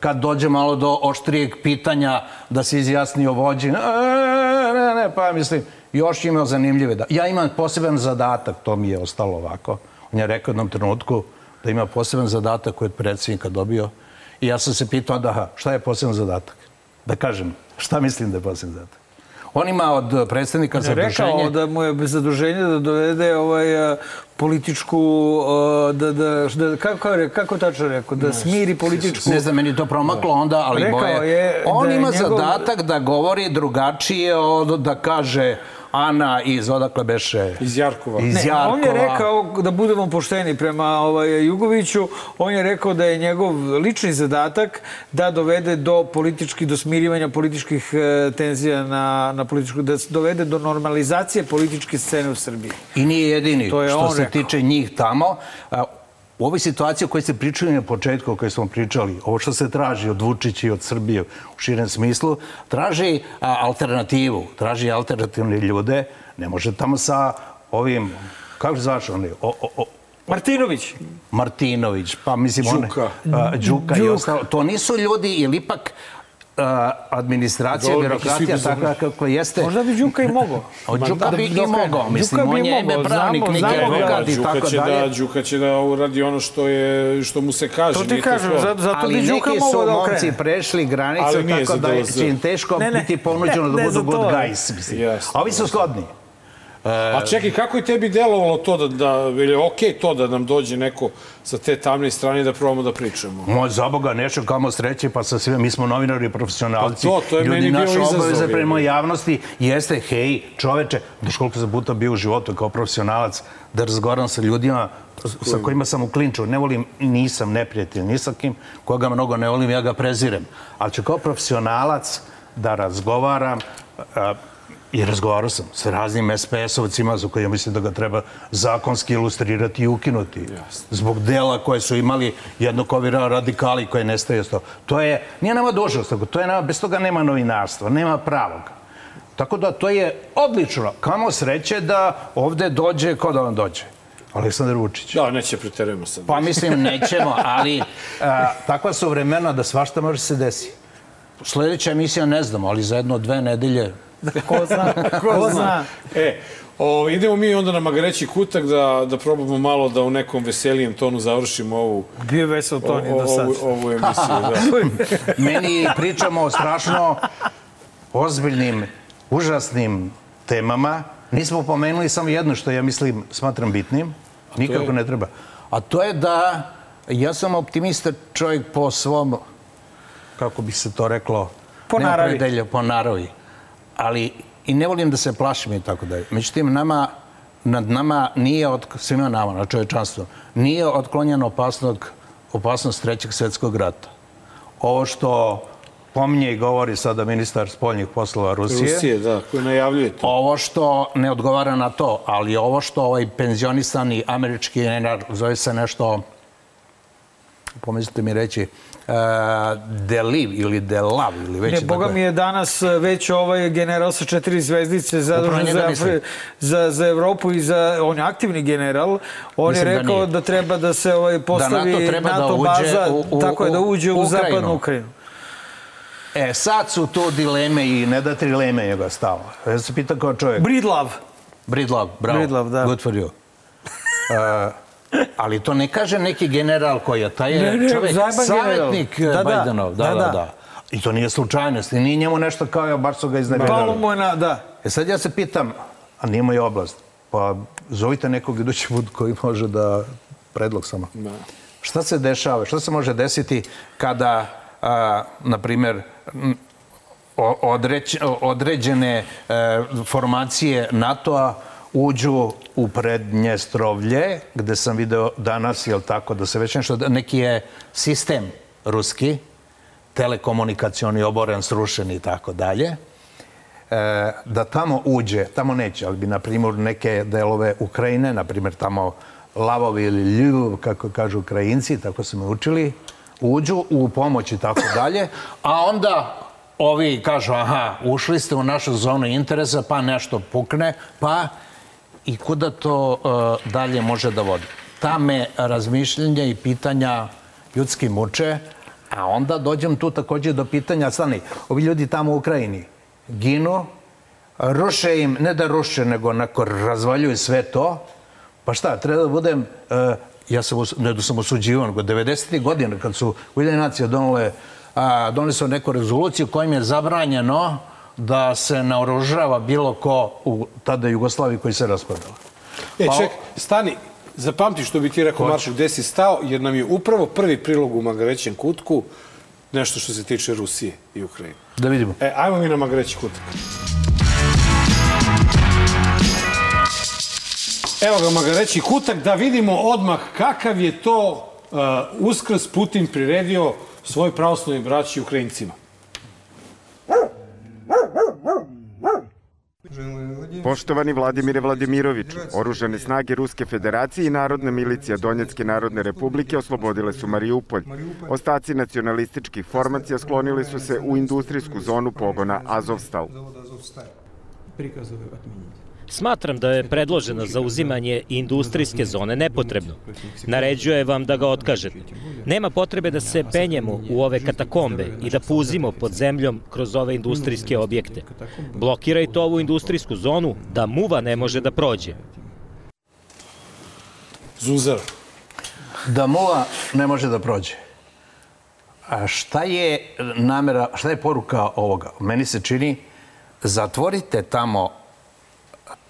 kad dođe malo do oštrijeg pitanja da se izjasni o vođi. Ne, ne, ne, pa mislim, još ima zanimljive. Da. Ja imam poseban zadatak, to mi je ostalo ovako. On je rekao jednom trenutku da ima poseban zadatak koji je od predsjednika dobio. I ja sam se pitao da, šta je poseban zadatak? Da kažem, šta mislim da je poseban zadatak? On ima od predsjednika Je zaduženje... rekao da mu je zaduženje da dovede ovaj, političku, da, da, da, kako, je, kako tačno rekao, da smiri političku... Ne znam, meni je to promaklo onda, ali boje... je On da ima njegov- zadatak da govori drugačije od da kaže Ana iz odakle beše... Iz Jarkova. Iz Ne, Jarkova. on je rekao, da budemo pošteni prema ovaj, Jugoviću, on je rekao da je njegov lični zadatak da dovede do politički, do smirivanja političkih e, tenzija na, na političku, da dovede do normalizacije političke scene u Srbiji. I nije jedini To je što se rekao. tiče njih tamo. U ovoj situaciji o kojoj ste pričali na početku, o kojoj smo pričali, ovo što se traži od Vučića i od Srbije u širem smislu, traži a, alternativu, traži alternativne ljude. Ne može tamo sa ovim, kako se zvaš oni, o, o, o, Martinović, Martinović, pa mislim Đuka. one, a, Đuka i Đuk. ostalo. To nisu ljudi, ili ipak administracija, neki birokratija, takva kako jeste. možda bi Đuka i mogao. Od Đuka Da, bi i mogao, mislim, on je ime pravnik, neki ga. advokat i tako će dalje. Da, Đuka će da uradi ono što, je, što mu se kaže. To ti nije kažem, to. zato, zato bi Đuka neki su mogao da momci okrene. prešli granicu Ali nije tako za da je DLZ. će im teško biti ponuđeno da budu good guys. Mislim. Jasno. A ovi su shodni. A čekaj, kako je tebi delovalo to da, da ili je okej to da nam dođe neko sa te tamne strane da probamo da pričamo? Moj za Boga, nešto kamo sreće, pa sa svima, mi smo novinari, profesionalci. Pa to, to je Ljudi, meni bio naša izazov, obaveza je. prema javnosti jeste, hej, čoveče, da koliko sam puta bio u životu kao profesionalac, da razgovaram sa ljudima sa kojima sam u klinču. Ne volim, nisam neprijatelj, ni sa kim, koga mnogo ne volim, ja ga prezirem. Ali ću kao profesionalac da razgovaram, a, i razgovarao sam sa raznim SPS-ovcima za koje mislim da ga treba zakonski ilustrirati i ukinuti. Zbog dela koje su imali jednog ovi radikali koje nestaje to. To je, nije nama dužnost, nego to je nama, bez toga nema novinarstva, nema pravog. Tako da to je odlično. Kamo sreće da ovde dođe, ko da vam dođe? Aleksandar Vučić. Da, neće preterujemo sad. Pa mislim, nećemo, ali a, takva su vremena da svašta može se desi. Sledeća emisija ne znamo, ali za jedno dve nedelje Ko zna, ko zna. E, o, idemo mi onda na Magareći kutak da, da probamo malo da u nekom veselijem tonu završimo ovu, Bio je vesel Toni o- do sad. ovu, ovu emisiju. Da. Meni pričamo o strašno ozbiljnim, užasnim temama. Nismo pomenuli samo jedno što ja mislim, smatram bitnim. Nikako je? ne treba. A to je da ja sam optimista čovjek po svom, kako bi se to reklo, Po naravi. predelja, po naravi. Ali i ne volim da se plašim i tako dalje. Međutim, nama, nad nama nije, od, svima nama, na čovječanstvu, nije otklonjena opasnost, opasnost trećeg svjetskog rata. Ovo što pominje i govori sada ministar spoljnih poslova Rusije, Rusije, da, koju najavljujete. ovo što ne odgovara na to, ali ovo što ovaj penzionisani američki general, zove se nešto, pomislite mi reći, uh, Deliv ili Delav ili već Ne, je boga tako mi je danas već ovaj general sa četiri zvezdice zadužen za, za, za Evropu i za... On je aktivni general. On Mislim je da rekao nije. da, treba da se ovaj, postavi NATO treba da NATO uđe baza, u- u- tako je, da u uđe u, Ukrajinu. zapadnu Ukrajinu. E, sad su tu dileme i ne da trileme njega stava. Ja se pitam kao čovjek. Bridlav. Bridlav, bravo. Bridlav, da. Good for you. Uh, ali to ne kaže neki general koji je, taj je Ne, čovjek savjetnik general. Da, da. Bajdenov. Da, Da, da, da. da, I to nije slučajnost. I nije njemu nešto kao, ja, baš su ga Palo iznevjerali. mu je na... Da. E sad ja se pitam, a nije moja oblast, pa zovite nekog idući put koji može da, predlog samo. Šta se dešava, šta se može desiti kada, a, na primjer, određene e, formacije NATO-a uđu u Prednjestrovlje, gde sam video danas, jel tako, da se već nešto, neki je sistem ruski, telekomunikacioni oboren, srušen i tako dalje, e, da tamo uđe, tamo neće, ali bi, na primjer, neke delove Ukrajine, na primjer, tamo Lavovi ili Ljuv, kako kažu Ukrajinci, tako su me učili, uđu u pomoć i tako dalje, a onda ovi kažu, aha, ušli ste u našu zonu interesa, pa nešto pukne, pa i kuda to e, dalje može da vodi. Ta me razmišljenja i pitanja ljudski muče, a onda dođem tu takođe do pitanja, stani, ovi ljudi tamo u Ukrajini ginu, ruše im, ne da ruše, nego onako razvaljuju sve to, pa šta, treba da budem, e, ja sam, ne da sam osuđivan, nego 90. godina kad su Ujedinjene nacije doneli su neku rezoluciju kojim je zabranjeno da se naoružava bilo ko u tada Jugoslaviji koji se raspadala. E, Pa- ček, stani, zapamti što bi ti rekao, Marko, gde si stao, jer nam je upravo prvi prilog u Magarećem kutku nešto što se tiče Rusije i Ukrajine. Da vidimo. E, ajmo mi na Magareći kutak. Evo ga Magareći kutak, da vidimo odmah kakav je to uh, uskrs Putin priredio svoj pravoslavnoj braći Ukrajincima. Poštovani Vladimire Vladimiroviću, oružane snage Ruske federacije i Narodna milicija Donjetske narodne republike oslobodile su Mariupolj. Ostaci nacionalističkih formacija sklonili su se u industrijsku zonu pogona Azovstal. Smatram da je predloženo zauzimanje industrijske zone nepotrebno. Naređuje vam da ga otkažete. Nema potrebe da se penjemo u ove katakombe i da puzimo pod zemljom kroz ove industrijske objekte. Blokirajte ovu industrijsku zonu da muva ne može da prođe. Zuzara. da muva ne može da prođe. A šta je namera, šta je poruka ovoga? Meni se čini, zatvorite tamo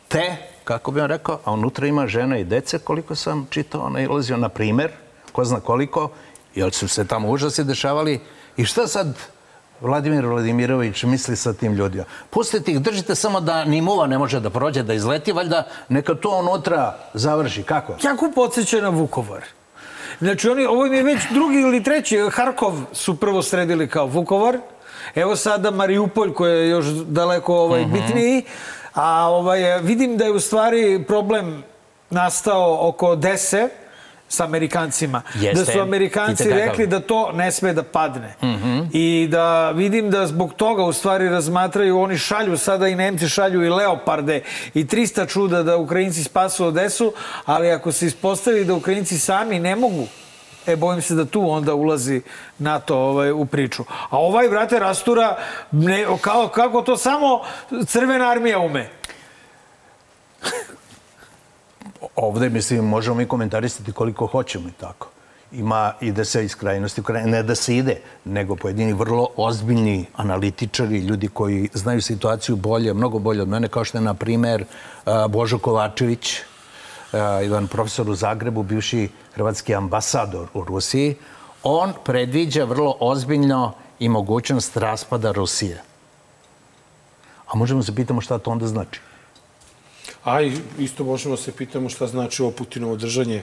te kako bi vam rekao, a unutra ima žena i dece, koliko sam čitao, nailazio na primer, ko zna koliko, jer su se tamo užasi dešavali. I šta sad Vladimir Vladimirović misli sa tim ljudima? Pustite ih, držite samo da ni muva ne može da prođe, da izleti, valjda neka to unutra završi. Kako? Jako podsjeća na Vukovar. Znači, oni, ovo im je već drugi ili treći. Harkov su prvo sredili kao Vukovar. Evo sada Mariupolj koji je još daleko ovaj, uh -huh. bitniji. A ovaj, vidim da je u stvari problem nastao oko Dese sa Amerikancima. Jeste. Da su Amerikanci rekli da to ne sme da padne. Mm -hmm. I da vidim da zbog toga u stvari razmatraju, oni šalju sada i Nemci šalju i Leoparde i 300 čuda da Ukrajinci spasu Odesu, ali ako se ispostavi da Ukrajinci sami ne mogu E, bojim se da tu onda ulazi NATO ovaj, u priču. A ovaj, brate, rastura, ne, kao, kako to samo crvena armija ume. Ovde, mislim, možemo mi komentarisati koliko hoćemo i tako. Ima, ide se iz krajnosti, ne da se ide, nego pojedini vrlo ozbiljni analitičari, ljudi koji znaju situaciju bolje, mnogo bolje od mene, kao što je, na primer, Božo Kovačević, jedan profesor u Zagrebu, bivši hrvatski ambasador u Rusiji, on predviđa vrlo ozbiljno i mogućnost raspada Rusije. A možemo se pitamo šta to onda znači? A isto možemo se pitamo šta znači ovo Putinovo držanje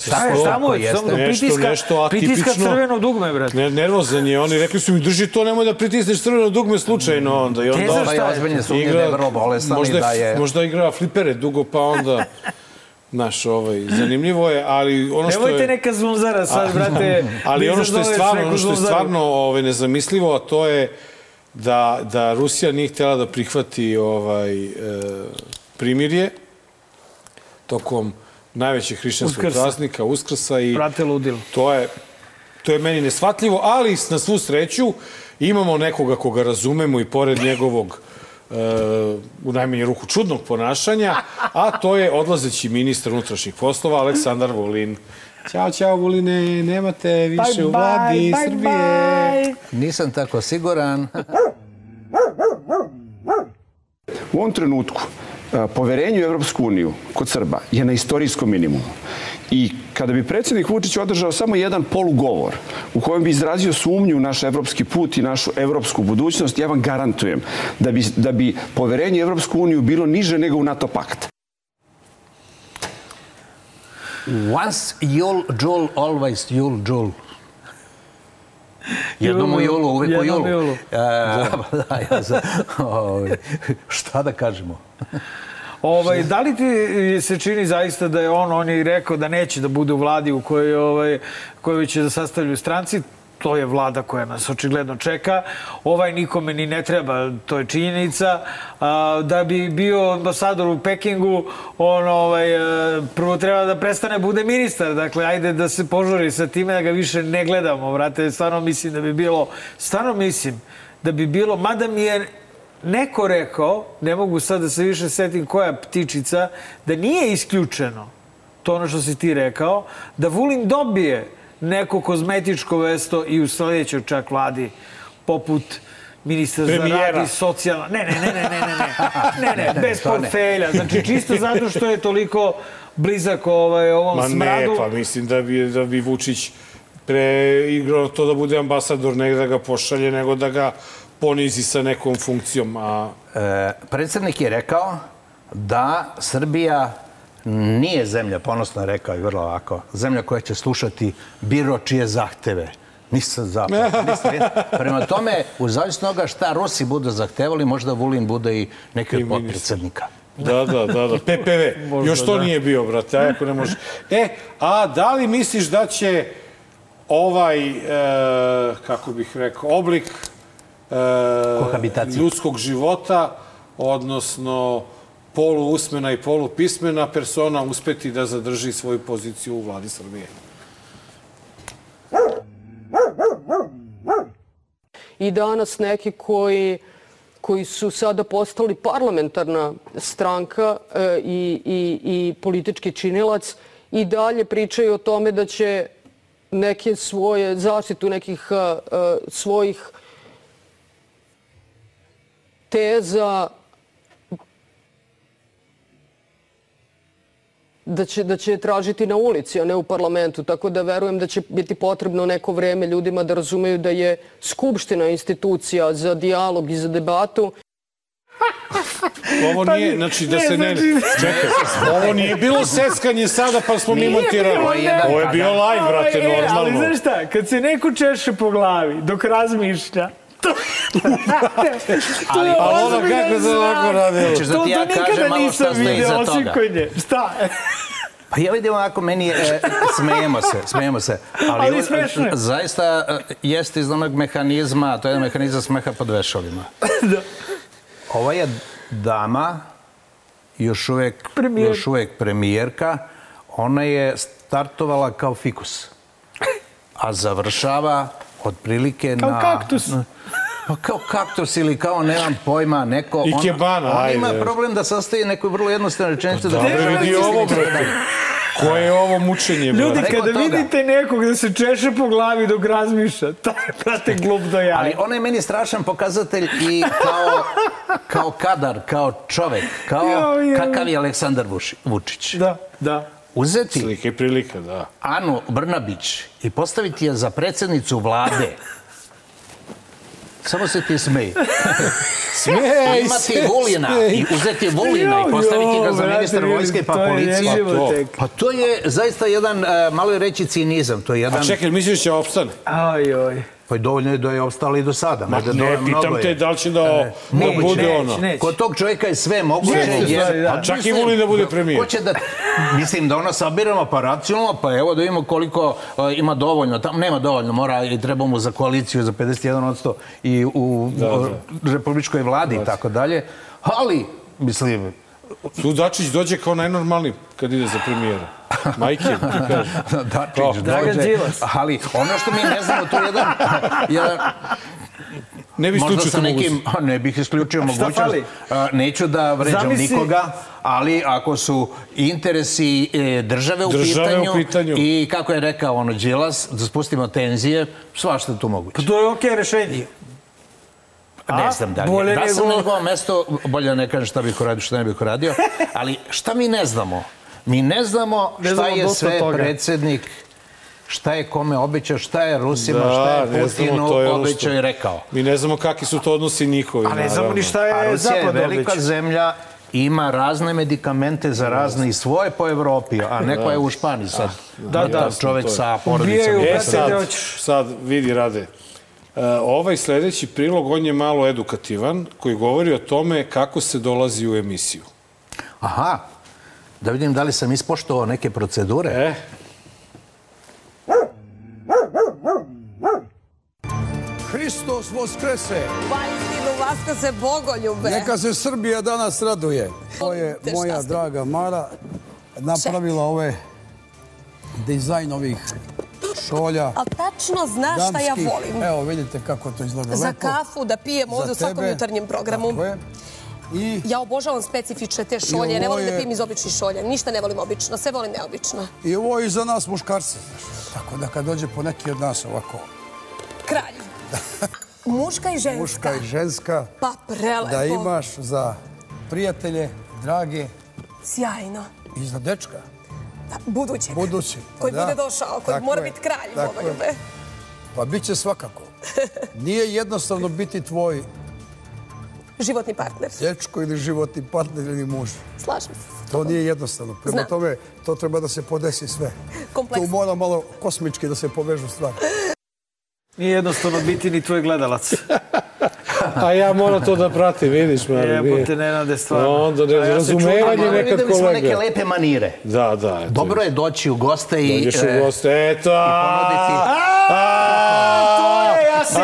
Šta je, šta mu je? Pritiska, nešto pritiska crveno dugme, brate. Ne, nervozan je. Oni rekli su mi, drži to, nemoj da pritisneš crveno dugme slučajno onda. I onda znam šta je. Ozbiljne su igra, vrlo bolestan možda, da je... Možda igra flipere dugo, pa onda... Naš, ovaj, zanimljivo je, ali ono što Nemojte je... neka zunzara sad, brate. ali ono što je stvarno, ono što je stvarno ovaj, nezamislivo, a to je da, da Rusija nije htjela da prihvati ovaj, e, primirje tokom najvećeg hrišćanskog praznika, Uskrsa i Brate ludilo. to je to je meni nesvatljivo, ali na svu sreću imamo nekoga koga razumemo i pored njegovog u najmanju ruku čudnog ponašanja, a to je odlazeći ministar unutrašnjih poslova Aleksandar Vulin. Ćao, čao, Vuline, nemate više bye, u vladi bye, Srbije. Bye. Nisam tako siguran. U ovom trenutku poverenje u Evropsku uniju kod Srba je na istorijskom minimumu. I kada bi predsjednik Vučić održao samo jedan polugovor u kojem bi izrazio sumnju u naš evropski put i našu evropsku budućnost, ja vam garantujem da bi, da bi poverenje u Evropsku uniju bilo niže nego u NATO pakt. Once Jul, Jul, always Jul, Jul. Jednom u julu, uvek u julu. julu. E, da, ja sam, ovaj, šta da kažemo? Ovaj, da li ti se čini zaista da je on, on je rekao da neće da bude u vladi u kojoj, ovaj, kojoj će da sastavljaju stranci, to je vlada koja nas očigledno čeka. Ovaj nikome ni ne treba, to je činjenica. Da bi bio ambasador u Pekingu, on ovaj, prvo treba da prestane bude ministar. Dakle, ajde da se požuri sa time da ga više ne gledamo. Vrate, stvarno mislim da bi bilo, stvarno mislim da bi bilo, mada mi je neko rekao, ne mogu sad da se više setim koja ptičica, da nije isključeno to ono što si ti rekao, da Vulin dobije neko kozmetičko vesto i u sledećoj čak vladi, poput ministra za rad i socijalna... Ne, ne, ne, ne, ne, ne, ne, ne, ne, bez portfelja. Znači, čisto zato što je toliko blizak ovaj, ovom Ma smradu. ne, pa mislim da bi, da bi Vučić preigrao to da bude ambasador, ne da ga pošalje, nego da ga ponizi sa nekom funkcijom. A... E, predsednik je rekao da Srbija nije zemlja, ponosno je rekao i vrlo ovako, zemlja koja će slušati biro čije zahteve. Nisam zapravo. Prema tome, u zavisno toga šta Rusi budu zahtevali, možda Vulin bude i neki od potpredsednika. Da, da, da, da. PPV. Možda, Još to da. nije bio, brate, a ako ne može. E, a da li misliš da će ovaj, e, kako bih rekao, oblik ljudskog života, odnosno polu usmena i polu pismena persona uspeti da zadrži svoju poziciju u vladi Srbije. I danas neki koji koji su sada postali parlamentarna stranka e, i, i, i politički činilac i dalje pričaju o tome da će neke svoje zaštitu nekih a, a, svojih teza da će, da će tražiti na ulici, a ne u parlamentu. Tako da verujem da će biti potrebno neko vreme ljudima da razumeju da je Skupština institucija za dijalog i za debatu Ovo nije, znači da se ne... Čekaj, ovo nije bilo seckanje sada pa smo mi montirali. Ovo je bio live, brate, Ali normalno. znaš šta, kad se neko češe po glavi dok razmišlja, to, to je Ali ono kako se ovako radilo. Hoćeš da To, ja to nikada nisam toga? osim kod nje. Šta? Pa ja vidim ovako, meni je, e, smejemo se, smejemo se. Ali smešno je. Zaista e, jeste iz onog mehanizma, to je mehanizam smeha pod vešalima. Da. Ova je dama, još uvek, Premijer. još uvek premijerka, ona je startovala kao fikus, a završava otprilike Kao na... kaktus. na- Pa kao kaktus ili kao, nemam pojma, neko... I ona- kebana, ima ajde. problem da sastaje neku vrlo jednostavnu rečenicu. da Dobro, ne vidi ovo, brate. Koje je ovo mučenje, Ljudi, kada toga. vidite nekog da se češe po glavi dok razmišlja, taj je, brate, glup do jaja. Ali ona je meni strašan pokazatelj i kao, kao kadar, kao čovek, kao Jao, jao. kakav je Aleksandar Vučić. Da, da. Uzeti Slika i prilika, da. Anu Brnabić i postaviti je za predsednicu vlade, samo se ti smeji. Smej Imati se, Vulina smej. i uzeti Vulina i postaviti ga za ljudi, vojske pa policije. jezivo to. tek. Pa to je zaista jedan, e, malo je reći cinizam, to je jedan... A čekaj, misliš da će opstane? Aj, oj. Pa dovoljno je da je opstala i do sada. Ma možda ne, dovoljno pitam te da li će da, da Neće, bude neće, ono. neće. Kod tog čovjeka je sve moguće. Neće, jer- da. A čak i Vulin da bude premijer. Ko će da, mislim da ono sabiramo pa racionalno, pa evo da vidimo koliko uh, ima dovoljno. Tam nema dovoljno, mora i treba mu za koaliciju za 51% i u Da, uh, republičkoj vladi i tako dalje. Ali, mislim, Tu Dačić dođe kao najnormalniji kad ide za premijera. Majke, ti kažem. Dačić Dragan dođe. Đilas. Ali ono što mi ne znamo, to je jedan, jedan Ne bi Možda isključio sa nekim, mogućnost. a, ne bih isključio mogućnost. fali? Neću da vređam Zamisli- nikoga, ali ako su interesi e, države, u, Države pitanju, u pitanju. i kako je rekao ono Đilas, da spustimo tenzije, svašta je tu moguće. Pa to je okej rešenje. Ne znam da li je. Da sam nego- na njegovom mestu, bolje da ne kažem šta bih uradio, šta ne bih uradio, ali šta mi ne znamo? Mi ne znamo Ne šta znamo je dosta sve toga. predsednik šta je kome obećao, šta je Rusima, Da, šta je Putinu je obećao i rekao. Mi ne znamo kakvi su to odnosi njihovi. A ne znamo naravno. ni šta je Rusija je zapad velika obećao. zemlja, ima razne medikamente za razne i svoje po Evropi, a neko je u Španiji sad. Da, da, čovek to je. sa porodicom. E sad, sad vidi Rade. E, ovaj sledeći prilog, on je malo edukativan, koji govori o tome kako se dolazi u emisiju. Aha, da vidim da li sam ispoštovao neke procedure. E, Hristos voskrese. Pa istinu vaska se bogoljube. Neka se Srbija danas raduje. To je moja draga Mara napravila ove dizajn ovih šolja. Ali tačno znaš šta ja volim. Evo, vidite kako to izgleda Za lepo. kafu da pijem ovde Za u svakom jutarnjem programu. Tako je. I Ja obožavam specifične te šolje. Ne volim da je- pijem iz običnih šolja. Ništa ne volim obično. Sve volim neobično. I ovo je i za nas muškarce, znaš. Tako da kad dođe po neki od nas ovako, Kralj. Muška i ženska. muška i ženska, Pa prelepo. da imaš za prijatelje, drage Sjajno. i za dečka, Da, budućeg. budući. Pa Koji da. bude došao, koji Tako mora je, biti kralj, bogoljube. Pa bit će svakako. Nije jednostavno biti tvoj Životni partner. dečko ili životni partner ili muž. Slažem se. To nije jednostavno. Prema tome, to treba da se podesi sve. Kompleksno. Tu mora malo kosmički da se povežu stvari. Nije jednostavno biti ni tvoj gledalac. a ja moram to da pratim, vidiš, Mari. Jebote, Nenade, stvarno. Onda ne, ja razumevanje nekad videli smo neke kolega. lepe manire. Da, da. eto. Dobro je doći u goste i... Dođeš e, u goste, eto. ponuditi- A, To je, ja se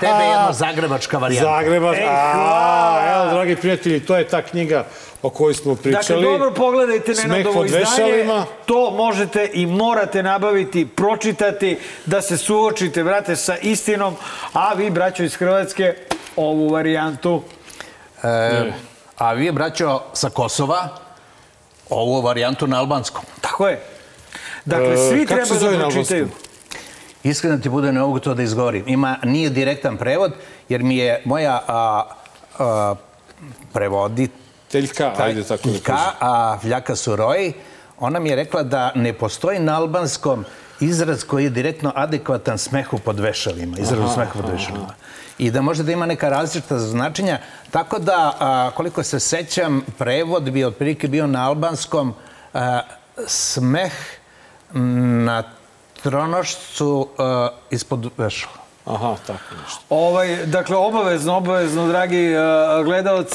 tebe je jedna zagrebačka varijanta. Zagrebac. Ej, A, evo, dragi prijatelji, to je ta knjiga o kojoj smo Dakle, pričali. dobro pogledajte Nenadovo izdanje. To možete i morate nabaviti, pročitati, da se suočite, vrate, sa istinom. A vi, braćo iz Hrvatske, ovu varijantu E, a vi, braćo, sa Kosova, ovu varijantu na albanskom. Tako je. Dakle, E, svi kako se treba zove da na pročitaju. Iskreno ti bude, ne mogu to da izgovorim. Ima, nije direktan prevod, jer mi je moja a, a, Teljka, ajde tako da kažem. a Vljaka Suroji, ona mi je rekla da ne postoji na albanskom izraz koji je direktno adekvatan smehu pod vešalima, izrazu Aha, smehu pod aha, vešalima. I da može da ima neka različita značenja. Tako da, a, koliko se sećam, prevod bi otprilike bio na albanskom a, smeh na tronošcu a, ispod vešala. Aha, tako nešto. Ovaj, dakle, obavezno, obavezno, dragi uh,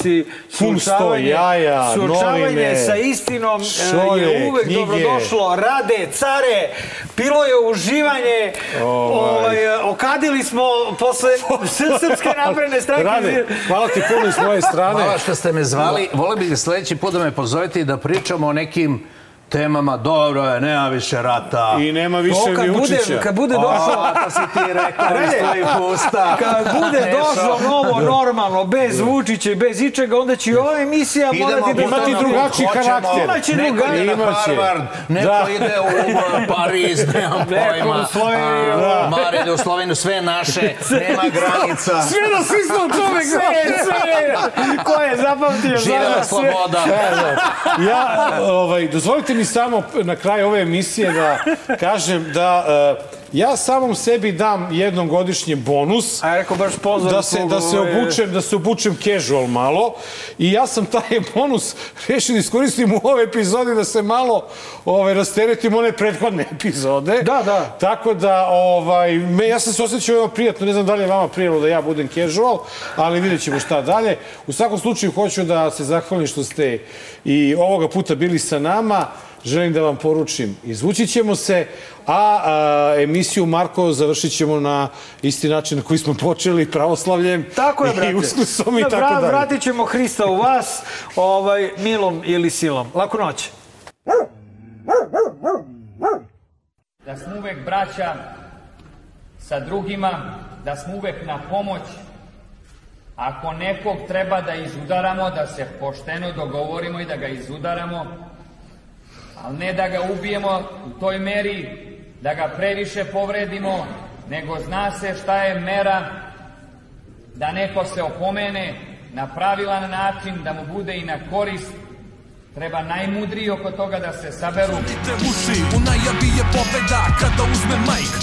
sto suočavanje, jaja, suočavanje novine, sa istinom uh, šolje, je uvek knjige. dobrodošlo. Rade, care, bilo je uživanje, ovaj, uh, okadili smo posle Srpske napredne stranke. Rade, hvala ti puno iz moje strane. Hvala što ste me zvali. Vole bih sledeći put da me pozovete i da pričamo o nekim temama. Dobro je, nema više rata. I nema više To kad ni bude, Vučića. kad bude došlo... O, to si ti rekao iz tvojih usta. Kad bude došlo novo normalno, bez Vučića i bez ičega, onda će i ova emisija morati da... imati drugačiji karakter. Imaće Neko drugačiji- ide na. Harvard, neko Da. ide u Pariz, nemam pojma. u Sloveniju. A, Mare ide u Sloveniju, sve naše, nema granica. Sve na sistem čovek sve, sve. Ko je zapamtio Živela sloboda. Ja, ovaj, dozvolite mi samo na kraju ove emisije da kažem da eh, ja samom sebi dam jednom godišnje bonus. A ja rekao baš pozor. da se, da se obučem, da se obučem casual malo i ja sam taj bonus rešio da iskoristim u ove epizode da se malo ovaj, rasteretim one prethodne epizode. Da, da. Tako da, ovaj, me, ja sam se osjećao veoma prijatno, ne znam da li je vama prijelo da ja budem casual, ali vidjet ćemo šta dalje. U svakom slučaju hoću da se zahvalim što ste i ovoga puta bili sa nama. Želim da vam poručim, izvući ćemo se, a, a emisiju Marko završit ćemo na isti način na koji smo počeli, pravoslavljem Tako je, brate. i uskusom i Da, tako dalje. Vratit ćemo Hrista u vas, ovaj, milom ili silom. Laku noć. da smo uvek braća sa drugima, da smo uvek na pomoć. Ako nekog treba da izudaramo, da se pošteno dogovorimo i da ga izudaramo, ali ne da ga ubijemo u toj meri, da ga previše povredimo, nego zna se šta je mera da neko se opomene na pravilan način, da mu bude i na korist, treba najmudriji oko toga da se saberu. Te uši, u najavi je pobeda kada uzme majk